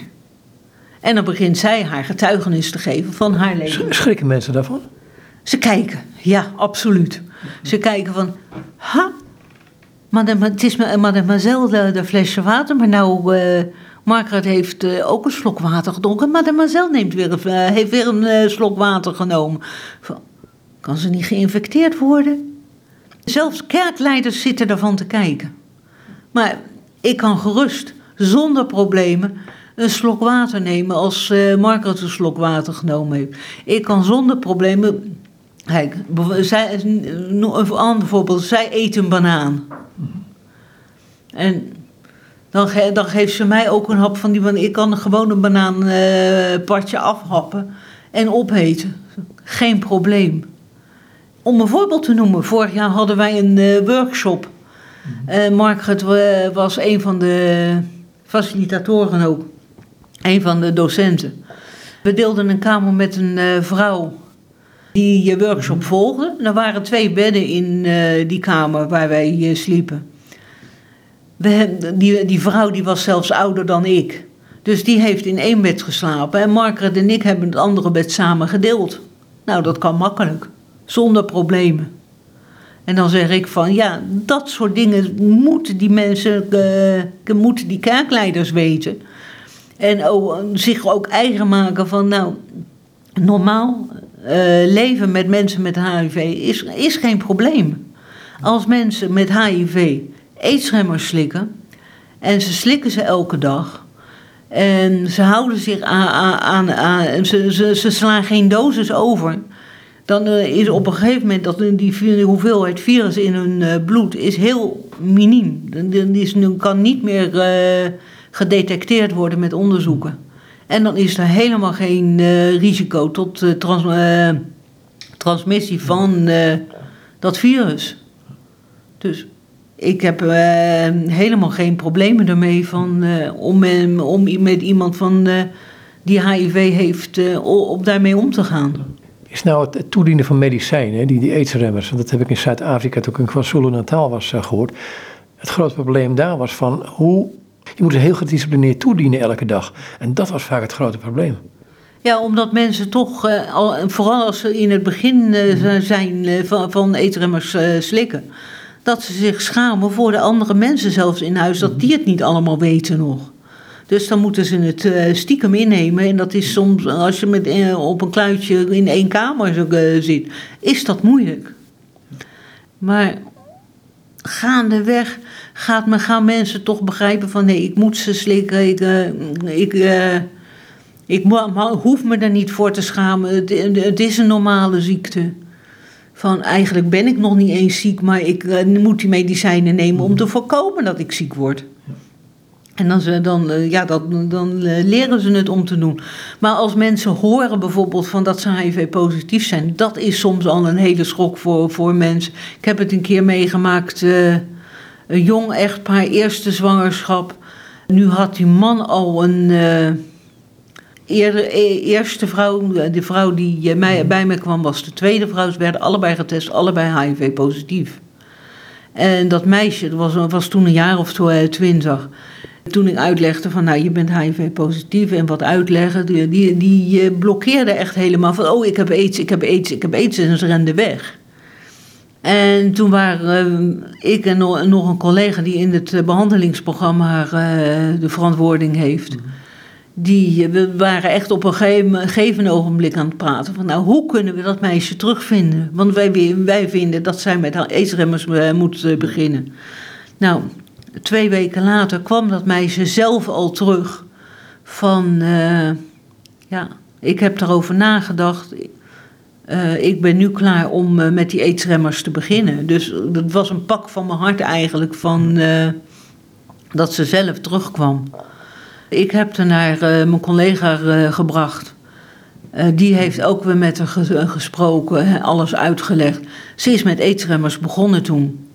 En dan begint zij haar getuigenis te geven van haar leven. Schrikken mensen daarvan? Ze kijken, ja, absoluut. Ze kijken van, ha, maar het is mademoiselle de flesje water, maar nou... Uh, Margaret heeft uh, ook een slok water gedronken. Mademoiselle neemt weer, uh, heeft weer een slok water genomen. Kan ze niet geïnfecteerd worden? Zelfs kerkleiders zitten ervan te kijken. Maar ik kan gerust, zonder problemen, een slok water nemen als Margaret een slok water genomen heeft. Ik kan zonder problemen Kijk, zij, een voorbeeld, zij eet een banaan. En dan, dan, geeft ze mij ook een hap van die banaan. Ik kan gewoon een banaanpartje uh, afhappen en opeten. Geen probleem. Om een voorbeeld te noemen, vorig jaar hadden wij een uh, workshop. Uh, Margaret was een van de facilitatoren ook. Een van de docenten. We deelden een kamer met een vrouw die je workshop volgde. Er waren twee bedden in die kamer waar wij sliepen. We, die, die vrouw die was zelfs ouder dan ik. Dus die heeft in één bed geslapen. En Margaret en ik hebben het andere bed samen gedeeld. Nou, dat kan makkelijk. Zonder problemen. En dan zeg ik van, ja, dat soort dingen moeten die mensen, uh, moeten die kerkleiders weten. En ook, zich ook eigen maken van, nou, normaal uh, leven met mensen met HIV is, is geen probleem. Als mensen met HIV aidsremmers slikken en ze slikken ze elke dag en ze houden zich aan, aan, aan ze, ze, ze, slaan geen dosis over, dan uh, is op een gegeven moment dat die hoeveelheid virus in hun uh, bloed is heel miniem. Die is, kan niet meer gedetecteerd worden met onderzoeken. En dan is er helemaal geen risico tot trans, transmissie van dat virus. Dus ik heb helemaal geen problemen ermee van, om, om met iemand van, die HIV heeft, op daarmee om te gaan. Is nou het toedienen van medicijnen, die, die aidsremmers, want dat heb ik in Zuid-Afrika toen ik in KwaZulu-Natal was gehoord. Het grote probleem daar was van hoe je moet heel gedisciplineerd toedienen elke dag. En dat was vaak het grote probleem. Ja, omdat mensen toch, vooral als ze in het begin uh, zijn van, van eetremmers slikken, dat ze zich schamen voor de andere mensen zelfs in huis, dat die het niet allemaal weten nog. Dus dan moeten ze het stiekem innemen. En dat is soms, als je met, op een kluitje in één kamer zit, is dat moeilijk. Maar gaandeweg gaat me, gaan mensen toch begrijpen van nee, ik moet ze slikken. Ik, uh, ik, uh, ik hoef me er niet voor te schamen. Het, is een normale ziekte. Van eigenlijk ben ik nog niet eens ziek, maar ik uh, moet die medicijnen nemen om te voorkomen dat ik ziek word. En dan, ze, dan, ja, dat, dan leren ze het om te doen. Maar als mensen horen bijvoorbeeld van dat ze HIV-positief zijn, dat is soms al een hele schok voor, voor mensen. Ik heb het een keer meegemaakt een jong echtpaar, eerste zwangerschap. Nu had die man al een uh, eerste vrouw, de vrouw die mij, bij me kwam was de tweede vrouw. Ze werden allebei getest, allebei HIV positief. En dat meisje was, was toen een jaar of twintig. Toen ik uitlegde van, nou, je bent HIV-positief en wat uitleggen, die, die, die eh, blokkeerde echt helemaal van, oh, ik heb aids, ik heb aids, ik heb aids en ze rende weg. En toen waren ik en nog een collega die in het behandelingsprogramma de verantwoording heeft. Mhm. Die we waren echt op een gegeven, ogenblik aan het praten. Van nou, hoe kunnen we dat meisje terugvinden? Want wij, wij vinden dat zij met aidsremmers uh, moet beginnen. Nou, twee weken later kwam dat meisje zelf al terug. van, eh, ja, ik heb erover nagedacht. Ik ben nu klaar om met die aidsremmers te beginnen. Dus dat was een pak van mijn hart eigenlijk, van, dat ze zelf terugkwam. Ik heb er naar mijn collega gebracht. die heeft ook weer met haar gesproken, alles uitgelegd. Ze is met aidsremmers begonnen toen.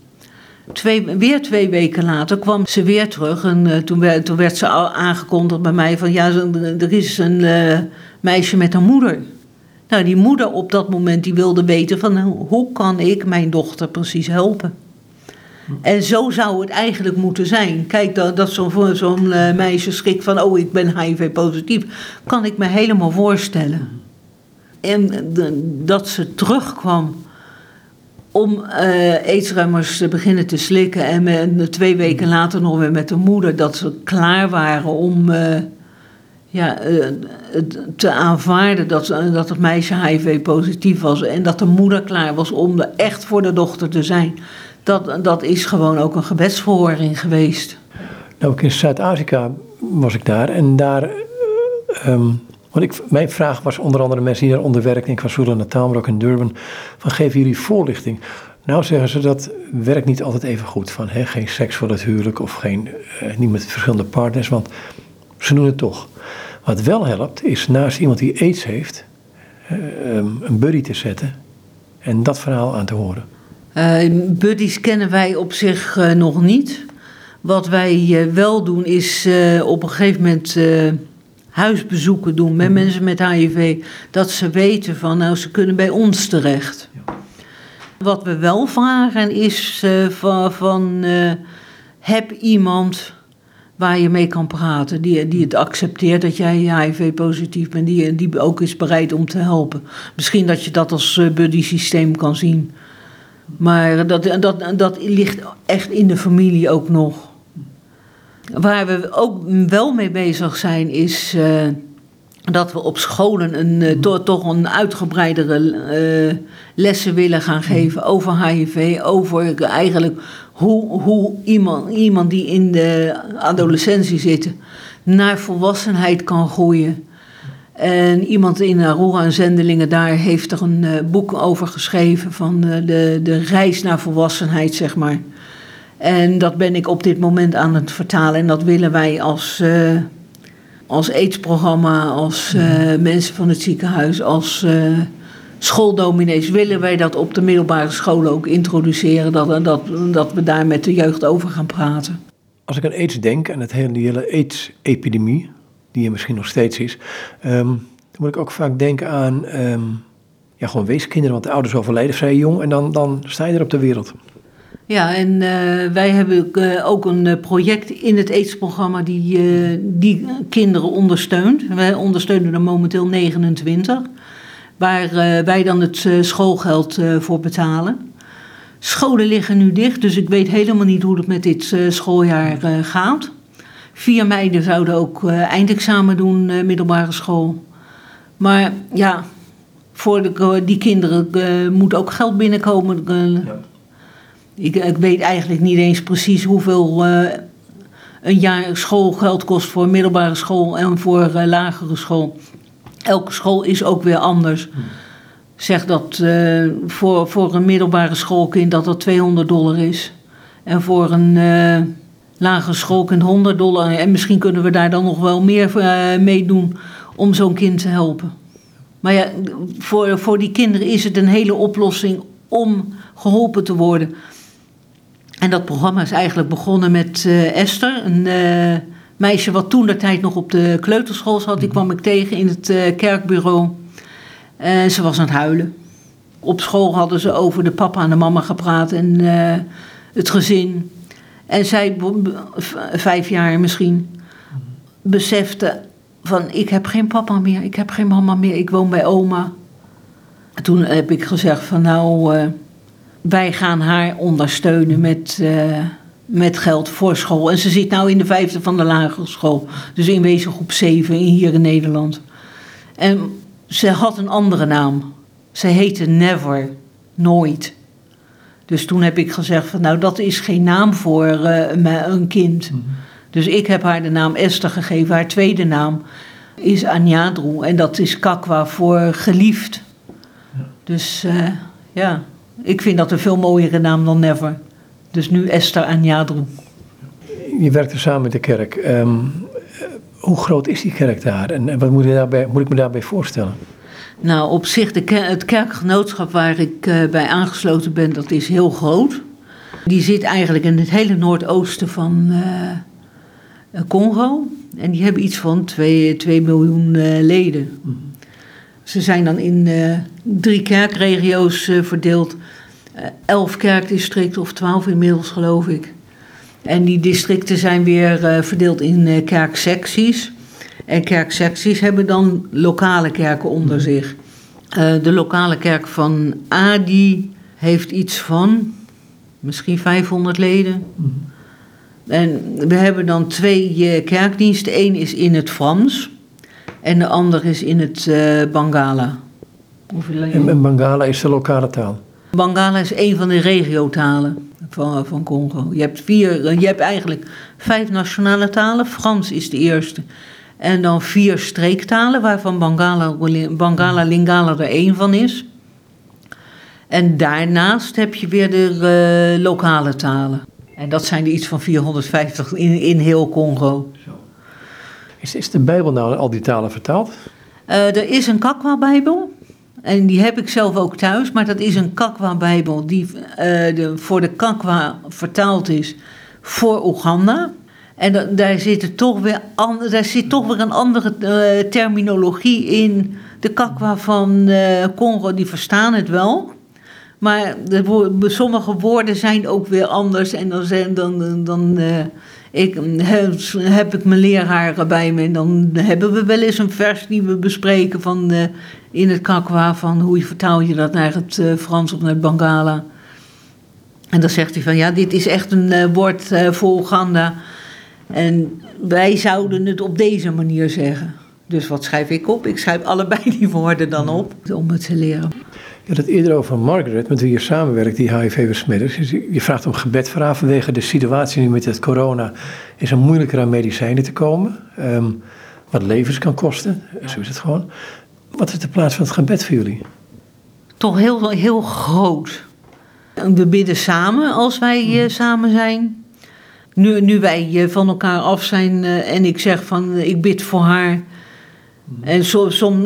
Twee, weer twee weken later kwam ze weer terug. En toen, werd, toen, werd, ze al aangekondigd bij mij van ja, er is een meisje met een moeder. Nou, die moeder op dat moment die wilde weten van hoe kan ik mijn dochter precies helpen. En zo zou het eigenlijk moeten zijn. Kijk, dat, dat zo'n zo uh, meisje schrikt van oh, ik ben HIV-positief. Kan ik me helemaal voorstellen. En dat ze terugkwam om uh, aidsremmers te beginnen te slikken. En met, twee weken later nog weer met de moeder dat ze klaar waren om ja, te aanvaarden dat, dat het meisje HIV-positief was. En dat de moeder klaar was om er echt voor de dochter te zijn. Dat, dat is gewoon ook een gebedsverhoring geweest. Nou, ook in Zuid-Afrika was ik daar en daar. Um ik, mijn vraag was onder andere mensen die daaronder werken, ik was Zulu Natal, maar ook in Durban, van geven jullie voorlichting? Nou zeggen ze dat werkt niet altijd even goed. Van geen seks voor het huwelijk of geen, eh, niet met verschillende partners, want ze doen het toch. Wat wel helpt, is naast iemand die aids heeft, uh, een buddy te zetten en dat verhaal aan te horen. Uh, buddies kennen wij op zich uh, nog niet. Wat wij wel doen is op een gegeven moment huisbezoeken doen met mhm. mensen met HIV, dat ze weten van nou ze kunnen bij ons terecht. Wat we wel vragen is uh, van, van uh, heb iemand waar je mee kan praten, die, die het accepteert dat jij HIV-positief bent, die, die ook is bereid om te helpen. Misschien dat je dat als buddy systeem kan zien. Maar dat, dat, dat ligt echt in de familie ook nog. Waar we ook wel mee bezig zijn, is uh, dat we op scholen een, to, toch een uitgebreidere uh, lessen willen gaan geven over HIV, over eigenlijk hoe, hoe iemand, iemand die in de adolescentie zit naar volwassenheid kan groeien. En iemand in Aurora en Zendelingen daar heeft er een boek over geschreven van de, de reis naar volwassenheid, zeg maar. En dat ben ik op dit moment aan het vertalen. En dat willen wij als, uh, als aidsprogramma, als uh, mensen van het ziekenhuis, als schooldominees, willen wij dat op de middelbare scholen ook introduceren. Dat, dat, dat we daar met de jeugd over gaan praten. Als ik aan aids denk, en het hele, hele aids-epidemie, die er misschien nog steeds is, um, dan moet ik ook vaak denken aan um, ja, gewoon weeskinderen, want de ouders overlijden vrij jong en dan, dan sta je er op de wereld. Ja, en uh, wij hebben ook een uh, project in het aidsprogramma die, die kinderen ondersteunt. Wij ondersteunen er momenteel 29, waar wij dan het schoolgeld voor betalen. Scholen liggen nu dicht, dus ik weet helemaal niet hoe het met dit schooljaar gaat. Vier meiden zouden ook eindexamen doen, middelbare school. Maar ja, voor de, die kinderen moet ook geld binnenkomen. Ja. Ik, ik weet eigenlijk niet eens precies hoeveel uh, een jaar schoolgeld kost voor middelbare school en voor uh, lagere school. Elke school is ook weer anders. Zeg dat uh, voor, voor een middelbare schoolkind dat dat 200 dollar is. En voor een lagere schoolkind 100 dollar. En misschien kunnen we daar dan nog wel meer mee doen om zo'n kind te helpen. Maar ja, voor, voor die kinderen is het een hele oplossing om geholpen te worden. En dat programma is eigenlijk begonnen met uh, Esther, een uh, meisje wat toen de tijd nog op de kleuterschool zat. Die kwam ik tegen in het uh, kerkbureau. En ze was aan het huilen. Op school hadden ze over de papa en de mama gepraat en het gezin. En zij, vijf jaar misschien, besefte van ik heb geen papa meer, ik heb geen mama meer, ik woon bij oma. toen heb ik gezegd van nou wij gaan haar ondersteunen met, uh, met geld voor school. En ze zit nou in de vijfde van de lagere school. Dus in wezen groep 7 hier in Nederland. En ze had een andere naam. Ze heette Never, nooit. Dus toen heb ik gezegd van nou dat is geen naam voor uh, een kind. Mhm. Dus ik heb haar de naam Esther gegeven. Haar tweede naam is Anyadru. En dat is Kakwa voor geliefd. Dus uh, ja, ik vind dat een veel mooiere naam dan Never. Dus nu Esther Anyadru. Je werkte samen met de kerk. Um, hoe groot is die kerk daar? En wat moet, daarbij, moet ik me daarbij voorstellen? Nou, op zich, de, het kerkgenootschap waar ik uh, bij aangesloten ben, dat is heel groot. Die zit eigenlijk in het hele noordoosten van uh, Congo. En die hebben iets van 2, 2 miljoen uh, leden. Mm. Ze zijn dan in drie kerkregio's verdeeld. elf kerkdistricten, of twaalf inmiddels geloof ik. En die districten zijn weer verdeeld in kerksecties. En kerksecties hebben dan lokale kerken onder zich. Uh, de lokale kerk van Adi heeft iets van misschien 500 leden. En we hebben dan twee uh, kerkdiensten. Eén is in het Frans en de ander is in het uh, Bangala. En, en Bangala is de lokale taal? Bangala is een van de regiotalen van, van Congo. Je hebt, vier, je hebt eigenlijk vijf nationale talen. Frans is de eerste. En dan vier streektalen, waarvan Bangala, Bangala Lingala er één van is. En daarnaast heb je weer de uh, lokale talen. En dat zijn er iets van 450 in, in heel Congo. Zo. Is, is de Bijbel nou al die talen vertaald? Uh, er is een Kakwa-Bijbel. En die heb ik zelf ook thuis. Maar dat is een Kakwa-Bijbel die uh, de, voor de Kakwa vertaald is voor Oeganda. En daar, zit toch weer daar zit toch weer een andere uh, terminologie in. De kakwa van uh, Congo, die verstaan het wel. Maar de, sommige woorden zijn ook weer anders. En dan, zijn, dan, dan uh, ik, heb, ik mijn leraar bij me. En dan hebben we wel eens een vers die we bespreken van, in het kakwa. Van hoe vertaal je dat naar het Frans of naar het Bangala. En dan zegt hij van ja, dit is echt een woord voor Oeganda. En wij zouden het op deze manier zeggen. Dus wat schrijf ik op? Ik schrijf allebei die woorden dan op om het te leren. Je had het eerder over Margaret, met wie je samenwerkt, die HIV-besmet is. Je vraagt om gebed vanwege de situatie nu met het corona. Is het moeilijker aan medicijnen te komen, um, wat levens kan kosten. Zo is het gewoon. Wat is de plaats van het gebed voor jullie? Toch heel, heel groot. We bidden samen als wij uh, samen zijn. Nu, nu wij eh, van elkaar af zijn eh, en ik zeg van eh, ik bid voor haar. En som, som,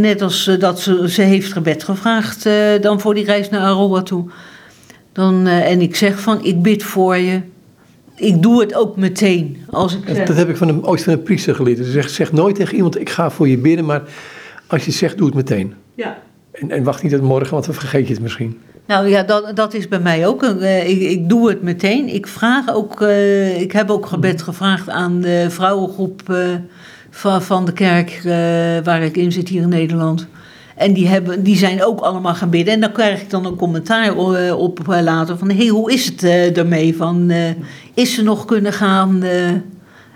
net als dat ze, ze heeft gebed gevraagd dan voor die reis naar Aroa toe. Dan, en ik zeg van ik bid voor je. Ik doe het ook meteen. Als ik dat, dat heb ik van een, ooit van een priester geleerd. Ze zegt, zeg nooit tegen iemand ik ga voor je bidden, maar als je zegt doe het meteen. Ja. En, en wacht niet tot morgen, want dan vergeet je het misschien. Nou ja, dat, dat is bij mij ook. Uh, ik, ik, doe het meteen. Ik vraag ook, uh, ik heb ook gebed gevraagd aan de vrouwengroep uh, van, van de kerk waar ik in zit hier in Nederland. En die, hebben, die zijn ook allemaal gaan bidden. En dan krijg ik dan een commentaar op later van... hé, hey, hoe is het ermee? Van, is ze nog kunnen gaan...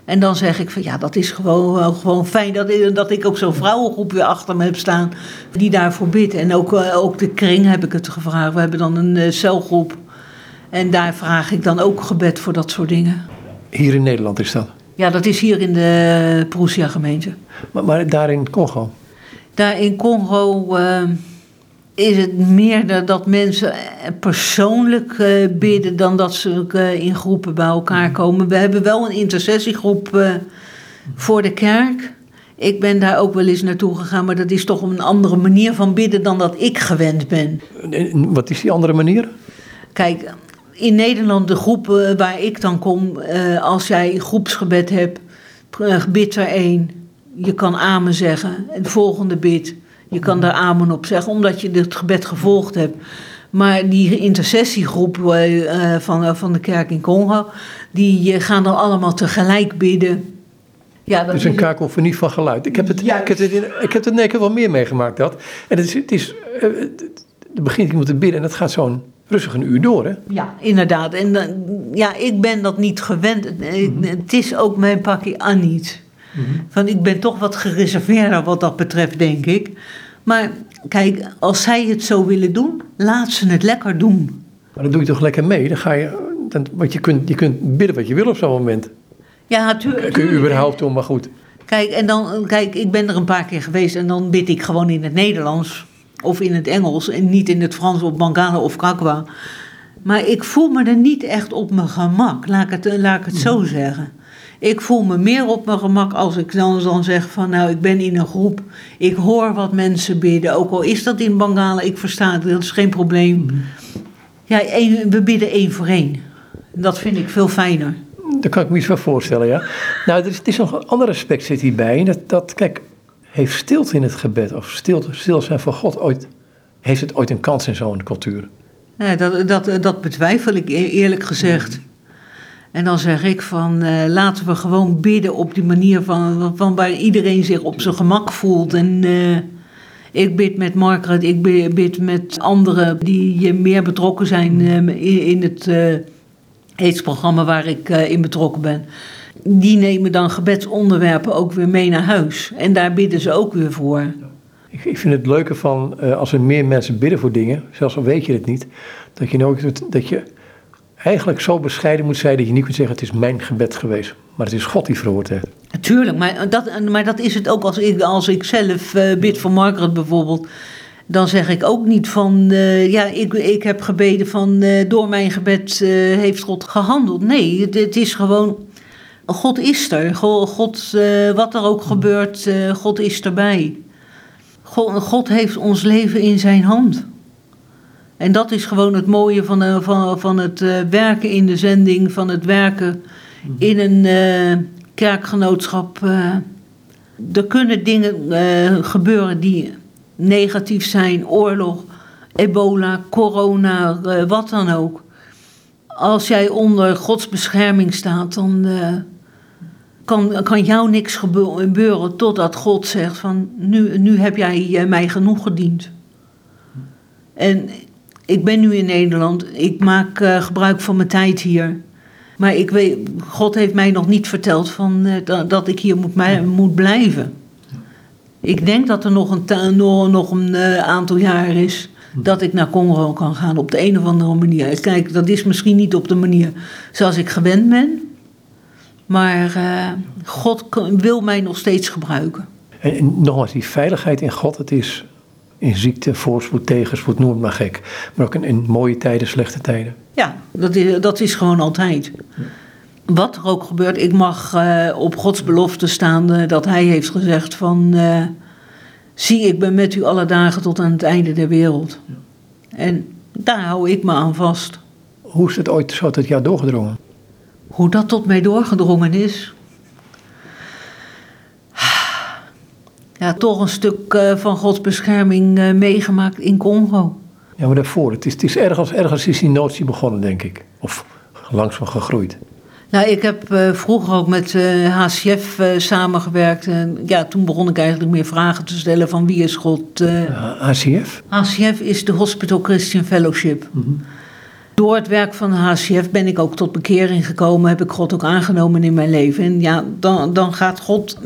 En dan zeg ik van ja, dat is gewoon, gewoon fijn dat, dat ik ook zo'n vrouwengroep weer achter me heb staan die daarvoor bidt. En ook, eh, ook de kring heb ik het gevraagd. We hebben dan een uh, celgroep en daar vraag ik dan ook gebed voor dat soort dingen. Hier in Nederland is dat? Ja, dat is hier in de Proesia gemeente. Maar, maar daar in Congo? Daar in Congo... Uh, is het meer dat mensen persoonlijk eh, bidden dan dat ze eh, in groepen bij elkaar komen. We hebben wel een intercessiegroep eh, voor de kerk. Ik ben daar ook wel eens naartoe gegaan, maar dat is toch een andere manier van bidden dan dat ik gewend ben. Wat is die andere manier? Kijk, in Nederland, de groepen waar ik dan kom, als jij groepsgebed hebt, bid er één. Je kan amen zeggen. En volgende bid je kan daar amen op zeggen, omdat je het gebed gevolgd hebt. Maar die intercessiegroep uh, van, uh, van de kerk in Congo, die gaan dan allemaal tegelijk bidden. Ja, dat het is een kakofonie van geluid. Ik heb het, ik heb het, in, ik heb het keer wel meer meegemaakt dat. En het is, het is er begint iemand te bidden en dat gaat zo'n rustig een uur door, hè? Ja, inderdaad. En ja, ik ben dat niet gewend. Het is ook mijn pakje aan niet. Mm Van, ik ben toch wat gereserveerder wat dat betreft, denk ik. Maar kijk, als zij het zo willen doen, laat ze het lekker doen. Maar dan doe je toch lekker mee? Dan ga je, dan, want je kunt, je kunt bidden wat je wil op zo'n moment. Ja, natuurlijk. Kun je überhaupt om, maar goed. Kijk, en dan, kijk, ik ben er een paar keer geweest en dan bid ik gewoon in het Nederlands of in het Engels en niet in het Frans of Bangala of Kakwa. Maar ik voel me er niet echt op mijn gemak, laat ik het, laat ik het zo zeggen. Ik voel me meer op mijn gemak als ik dan, dan zeg van nou, ik ben in een groep, ik hoor wat mensen bidden, ook al is dat in Bangala, ik versta het, dat is geen probleem. Ja, één- we bidden één voor één. Dat vind ik veel fijner. Daar kan ik me iets van voorstellen, ja. Nou, er is, het is nog een ander aspect zit hierbij. Dat, dat, kijk, heeft stilte in het gebed of stilte, stil zijn voor God ooit... Heeft het ooit een kans in zo'n cultuur? Ja, dat, dat, dat betwijfel ik e- eerlijk gezegd. En dan zeg ik van eh, laten we gewoon bidden op die manier van, van waar iedereen zich op zijn gemak voelt. En eh, ik bid met Margaret, ik bi- bid met anderen die meer betrokken zijn eh, in, het eh aidsprogramma waar ik in betrokken ben. Die nemen dan gebedsonderwerpen ook weer mee naar huis. En daar bidden ze ook weer voor. Ik, vind het leuke van als er meer mensen bidden voor dingen, zelfs al weet je het niet, dat je, nooit, dat je eigenlijk zo bescheiden moet zijn dat je niet kunt zeggen: het is mijn gebed geweest, maar het is God die verhoord heeft. Tuurlijk, maar dat, maar dat is het ook als ik, als ik zelf eh, bid voor Margaret bijvoorbeeld. Dan zeg ik ook niet van, eh, ja, ik, ik heb gebeden van, eh, door mijn gebed heeft God gehandeld. Nee, het, het is gewoon, God is er. God, God wat er ook gebeurt, eh, God is erbij. God, God heeft ons leven in zijn hand. En dat is gewoon het mooie van, eh, van, van het eh, werken in de zending, van het werken in een eh, kerkgenootschap. er kunnen dingen gebeuren die negatief zijn, oorlog, ebola, corona, wat dan ook. Als jij onder Gods bescherming staat, dan kan, kan jou niks gebe- gebeuren totdat God zegt van nu, nu heb jij mij genoeg gediend. En ik ben nu in Nederland, ik maak eh, gebruik van mijn tijd hier. Maar ik weet, God heeft mij nog niet verteld van, eh, dat, ik hier moet, moet blijven. Ik denk dat er nog een, nog, een eh, aantal jaar is dat ik naar Congo kan gaan op de een of andere manier. Kijk, dat is misschien niet op de manier zoals ik gewend ben. Maar God wil mij nog steeds gebruiken. En, en nogmaals, die veiligheid in God, het is in ziekte, voorspoed, tegenspoed, noem het maar gek. Maar ook in, in mooie tijden, slechte tijden. Ja, dat is, dat is gewoon altijd. Wat er ook gebeurt, ik mag eh, op Gods belofte staan dat Hij heeft gezegd van... eh, zie, ik ben met u alle dagen tot aan het einde der wereld. En daar hou ik me aan vast. Hoe is het ooit zo tot jou doorgedrongen? Hoe dat tot mij doorgedrongen is. Ja, toch een stuk eh, van Gods bescherming eh, meegemaakt in Congo. Ja, maar daarvoor, het is, het is ergens, ergens is die notie begonnen, denk ik. Of langzaam gegroeid. Nou, ik heb eh, vroeger ook met HCF samengewerkt. En ja, toen begon ik eigenlijk meer vragen te stellen van wie is God. ACF? HCF is de Hospital Christian Fellowship. Door het werk van HCF ben ik ook tot bekering gekomen. Heb ik God ook aangenomen in mijn leven. En ja, dan, dan gaat God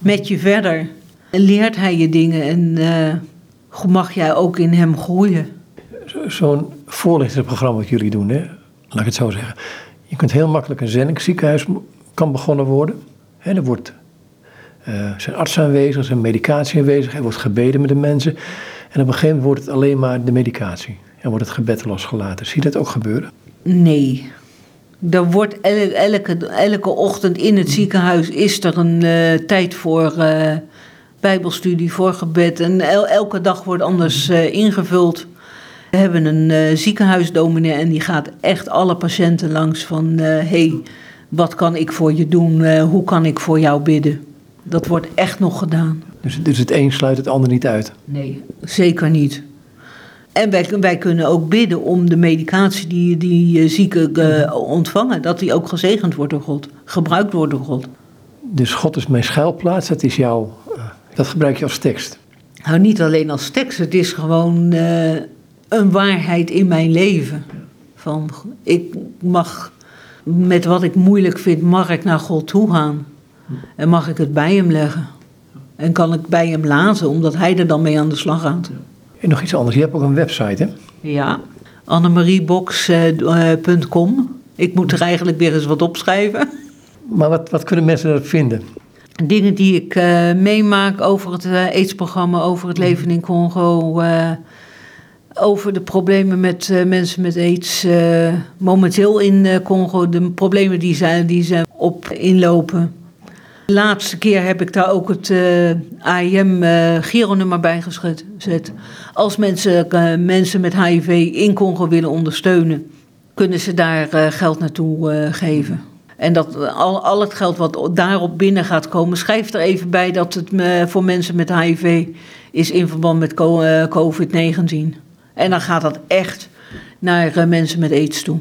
met je verder. Leert hij je dingen. En eh, mag jij ook in hem groeien. Zo- Zo'n voorlichtingsprogramma wat jullie doen, hè? laat ik het zo zeggen. Je kunt heel makkelijk een zendingsziekenhuis mo- kan begonnen worden. Hè, er wordt, eh, zijn artsen aanwezig, er zijn medicatie aanwezig, er wordt gebeden met de mensen. En op een gegeven moment wordt het alleen maar de medicatie. En wordt het gebed losgelaten. Zie je dat ook gebeuren? Nee. Er wordt el- elke, elke ochtend in het ziekenhuis is er een eh, tijd voor bijbelstudie, voor gebed. En el- elke dag wordt anders eh, ingevuld. We hebben een eh ziekenhuisdominee en die gaat echt alle patiënten langs van... hé, hey, wat kan ik voor je doen? Eh, hoe kan ik voor jou bidden? Dat wordt echt nog gedaan. Dus, dus het een sluit het ander niet uit. Nee, zeker niet. En wij, wij kunnen ook bidden om de medicatie die, die eh, zieken eh, ontvangen, dat die ook gezegend wordt door God, gebruikt wordt door God. Dus God is mijn schuilplaats, dat is jouw, eh, dat gebruik je als tekst. Nou, niet alleen als tekst, het is gewoon eh, een waarheid in mijn leven. Van, ik mag, met wat ik moeilijk vind, mag ik naar God toe gaan. En mag ik het bij hem leggen. En kan ik bij hem laten, omdat hij er dan mee aan de slag gaat. En nog iets anders, je hebt ook een website, hè? Ja, annemariebox.com. Ik moet er eigenlijk weer eens wat opschrijven. Maar wat, wat kunnen mensen erop vinden? Dingen die ik uh, meemaak over het uh, aidsprogramma, over het leven in Congo, uh, over de problemen met mensen met aids momenteel in Congo, de problemen die ze, die ze op inlopen. De laatste keer heb ik daar ook het AIM-gironummer bij gezet. Als mensen, mensen met HIV in Congo willen ondersteunen, kunnen ze daar geld naartoe geven. En dat al, al het geld wat daarop binnen gaat komen, schrijf er even bij dat het voor mensen met HIV is in verband met eh, COVID-19. En dan gaat dat echt naar eh, mensen met aids toe.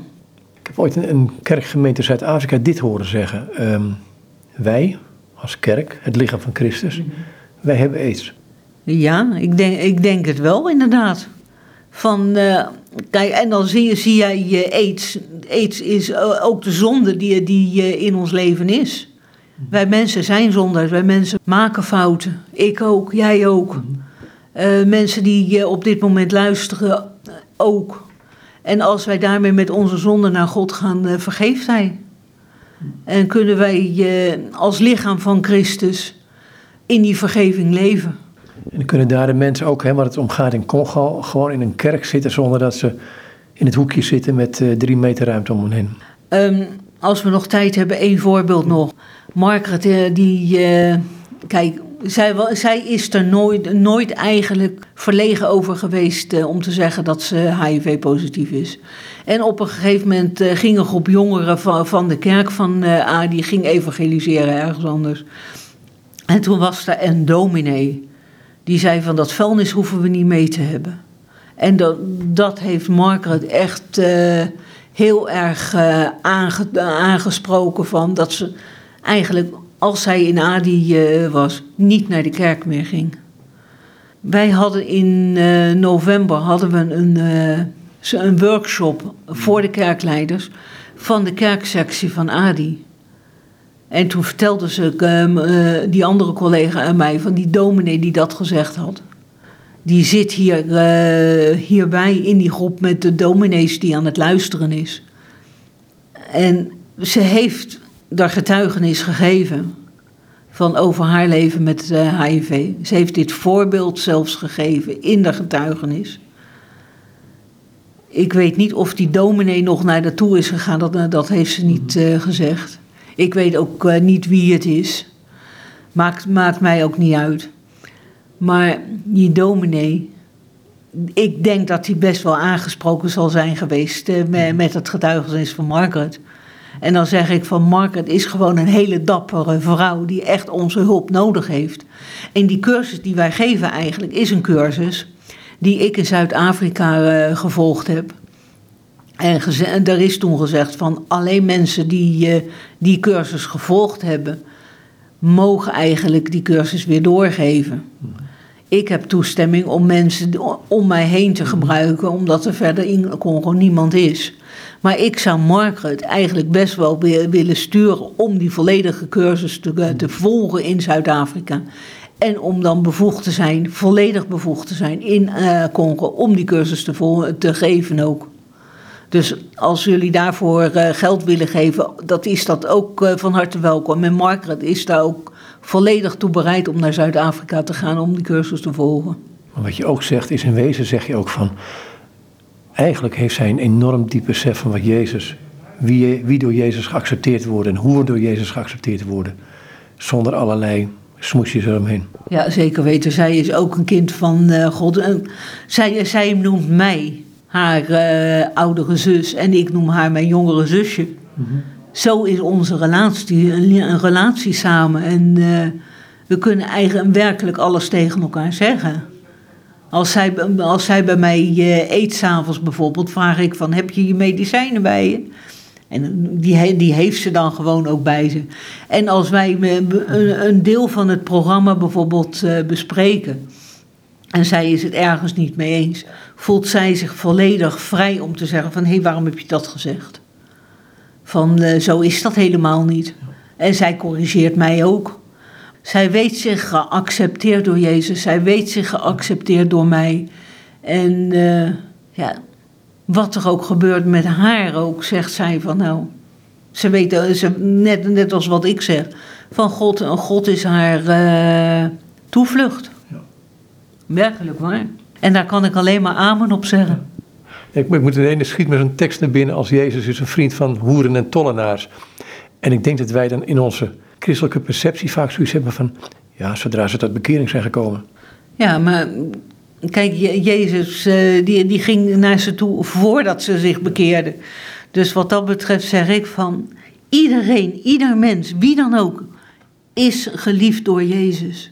Ik heb ooit in een kerkgemeente Zuid-Afrika dit horen zeggen. Ehm, wij als kerk, het lichaam van Christus, mhm. wij hebben aids. Ja, ik denk, ik denk het wel inderdaad. Van, uh, kijk, en dan zie, zie jij je aids. Aids is ook de zonde die, die in ons leven is. Wij mensen zijn zondaars, wij mensen maken fouten. Ik ook, jij ook. Mensen die op dit moment luisteren ook. En als wij daarmee met onze zonde naar God gaan, vergeeft Hij. En kunnen wij als lichaam van Christus in die vergeving leven. En dan kunnen daar de mensen ook, hè, waar het om gaat in Congo, gewoon in een kerk zitten zonder dat ze in het hoekje zitten met uh, drie meter ruimte om hen heen. Um, als we nog tijd hebben, één voorbeeld nog. Margaret, uh, die. Uh, kijk, zij, zij, is er nooit, nooit eigenlijk verlegen over geweest om te zeggen dat ze HIV-positief is. En op een gegeven moment ging een groep jongeren van, van de kerk van A, die ging evangeliseren ergens anders. En toen was er een dominee die zei van dat vuilnis hoeven we niet mee te hebben. En dat, dat heeft Margaret echt uh, heel erg aange, aangesproken van dat ze eigenlijk als zij in Adi uh, was niet naar de kerk meer ging. Wij hadden in november hadden we een, een workshop voor de kerkleiders van de kerksectie van Adi. En toen vertelde ze uh, die andere collega aan mij van die dominee die dat gezegd had. Die zit hier, uh, hierbij in die groep met de dominees die aan het luisteren is. En ze heeft daar getuigenis gegeven van over haar leven met HIV. Eh, ze heeft dit voorbeeld zelfs gegeven in de getuigenis. Ik weet niet of die dominee nog naar daartoe is gegaan, dat, dat heeft ze niet uh, gezegd. Ik weet ook uh, niet wie het is. Maakt, maakt mij ook niet uit. Maar die dominee, ik denk dat hij best wel aangesproken zal zijn geweest uh, met, met het getuigenis van Margaret. En dan zeg ik van Margaret is gewoon een hele dappere vrouw die echt onze hulp nodig heeft. En die cursus die wij geven eigenlijk is een cursus die ik in Zuid-Afrika uh, gevolgd heb. En, er is toen gezegd van alleen mensen die uh, die cursus gevolgd hebben, mogen eigenlijk die cursus weer doorgeven. Ik heb toestemming om mensen om mij heen te gebruiken, omdat er verder in Congo niemand is. Maar ik zou Margaret eigenlijk best wel willen sturen om die volledige cursus te, eh, te volgen in Zuid-Afrika. En om dan bevoegd te zijn, volledig bevoegd te zijn in uh, Congo, om die cursus te, te geven ook. Dus als jullie daarvoor uh, geld willen geven, dat is dat ook uh, van harte welkom. En Margaret is daar ook volledig toe bereid om naar Zuid-Afrika te gaan om die cursus te volgen. Maar wat je ook zegt, is in wezen zeg je ook van. Eigenlijk heeft zij een enorm diep besef van wat Jezus, wie, wie door Jezus geaccepteerd wordt en hoe we door Jezus geaccepteerd worden. Zonder allerlei smoesjes eromheen. Ja, zeker weten. Zij is ook een kind van uh, God. En zij, zij noemt mij haar uh, oudere zus en ik noem haar mijn jongere zusje. Mm -hmm. Zo is onze relatie, een, relatie samen. En uh, we kunnen eigenlijk werkelijk alles tegen elkaar zeggen. Als zij, als zij bij mij uh, eet s'avonds bijvoorbeeld, vraag ik van heb je je medicijnen bij je? En die, die heeft ze dan gewoon ook bij ze. En als wij een, een deel van het programma bijvoorbeeld bespreken en zij is het ergens niet mee eens, voelt zij zich volledig vrij om te zeggen van hé, hey, waarom heb je dat gezegd? Van uh, zo is dat helemaal niet. En zij corrigeert mij ook. Zij weet zich geaccepteerd door Jezus. Zij weet zich geaccepteerd door mij. En uh, ja, wat er ook gebeurt met haar ook, zegt zij van nou, Ze weet, eh, ze, net, net als wat ik zeg, van God, God is haar uh, toevlucht. Werkelijk waar. En daar kan ik alleen maar amen op zeggen. Ik, ik moet ineens schiet met zo'n tekst naar binnen als Jezus is een vriend van hoeren en tollenaars. En ik denk dat wij dan in onze christelijke perceptie vaak zoiets hebben van, ja, zodra ze tot bekering zijn gekomen. Ja, maar kijk, Jezus uh, die, die ging naar ze toe voordat ze zich bekeerden. Dus wat dat betreft zeg ik van, iedereen, ieder mens, wie dan ook, is geliefd door Jezus.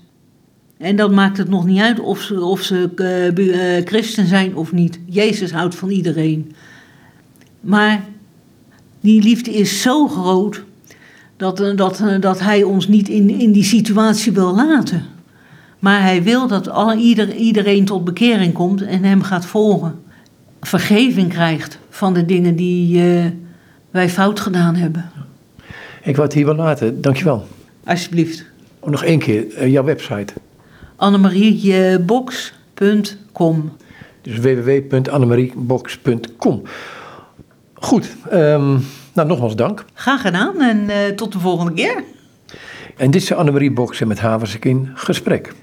En dan maakt het nog niet uit of ze, of ze uh, christen zijn of niet. Jezus houdt van iedereen. Maar die liefde is zo groot dat, dat, dat hij ons niet in, in die situatie wil laten. Maar hij wil dat al, ieder, iedereen tot bekering komt en hem gaat volgen. Vergeving krijgt van de dingen die uh, wij fout gedaan hebben. Ik wou het hier wel laten. Dankjewel. Alsjeblieft. Nog één keer, uh, jouw website. annemariebox.com Dus www.annemariebox.com Goed, um, nou nogmaals dank. Graag gedaan en uh, tot de volgende keer. En dit is Annemarie Boksen met Haversik in gesprek.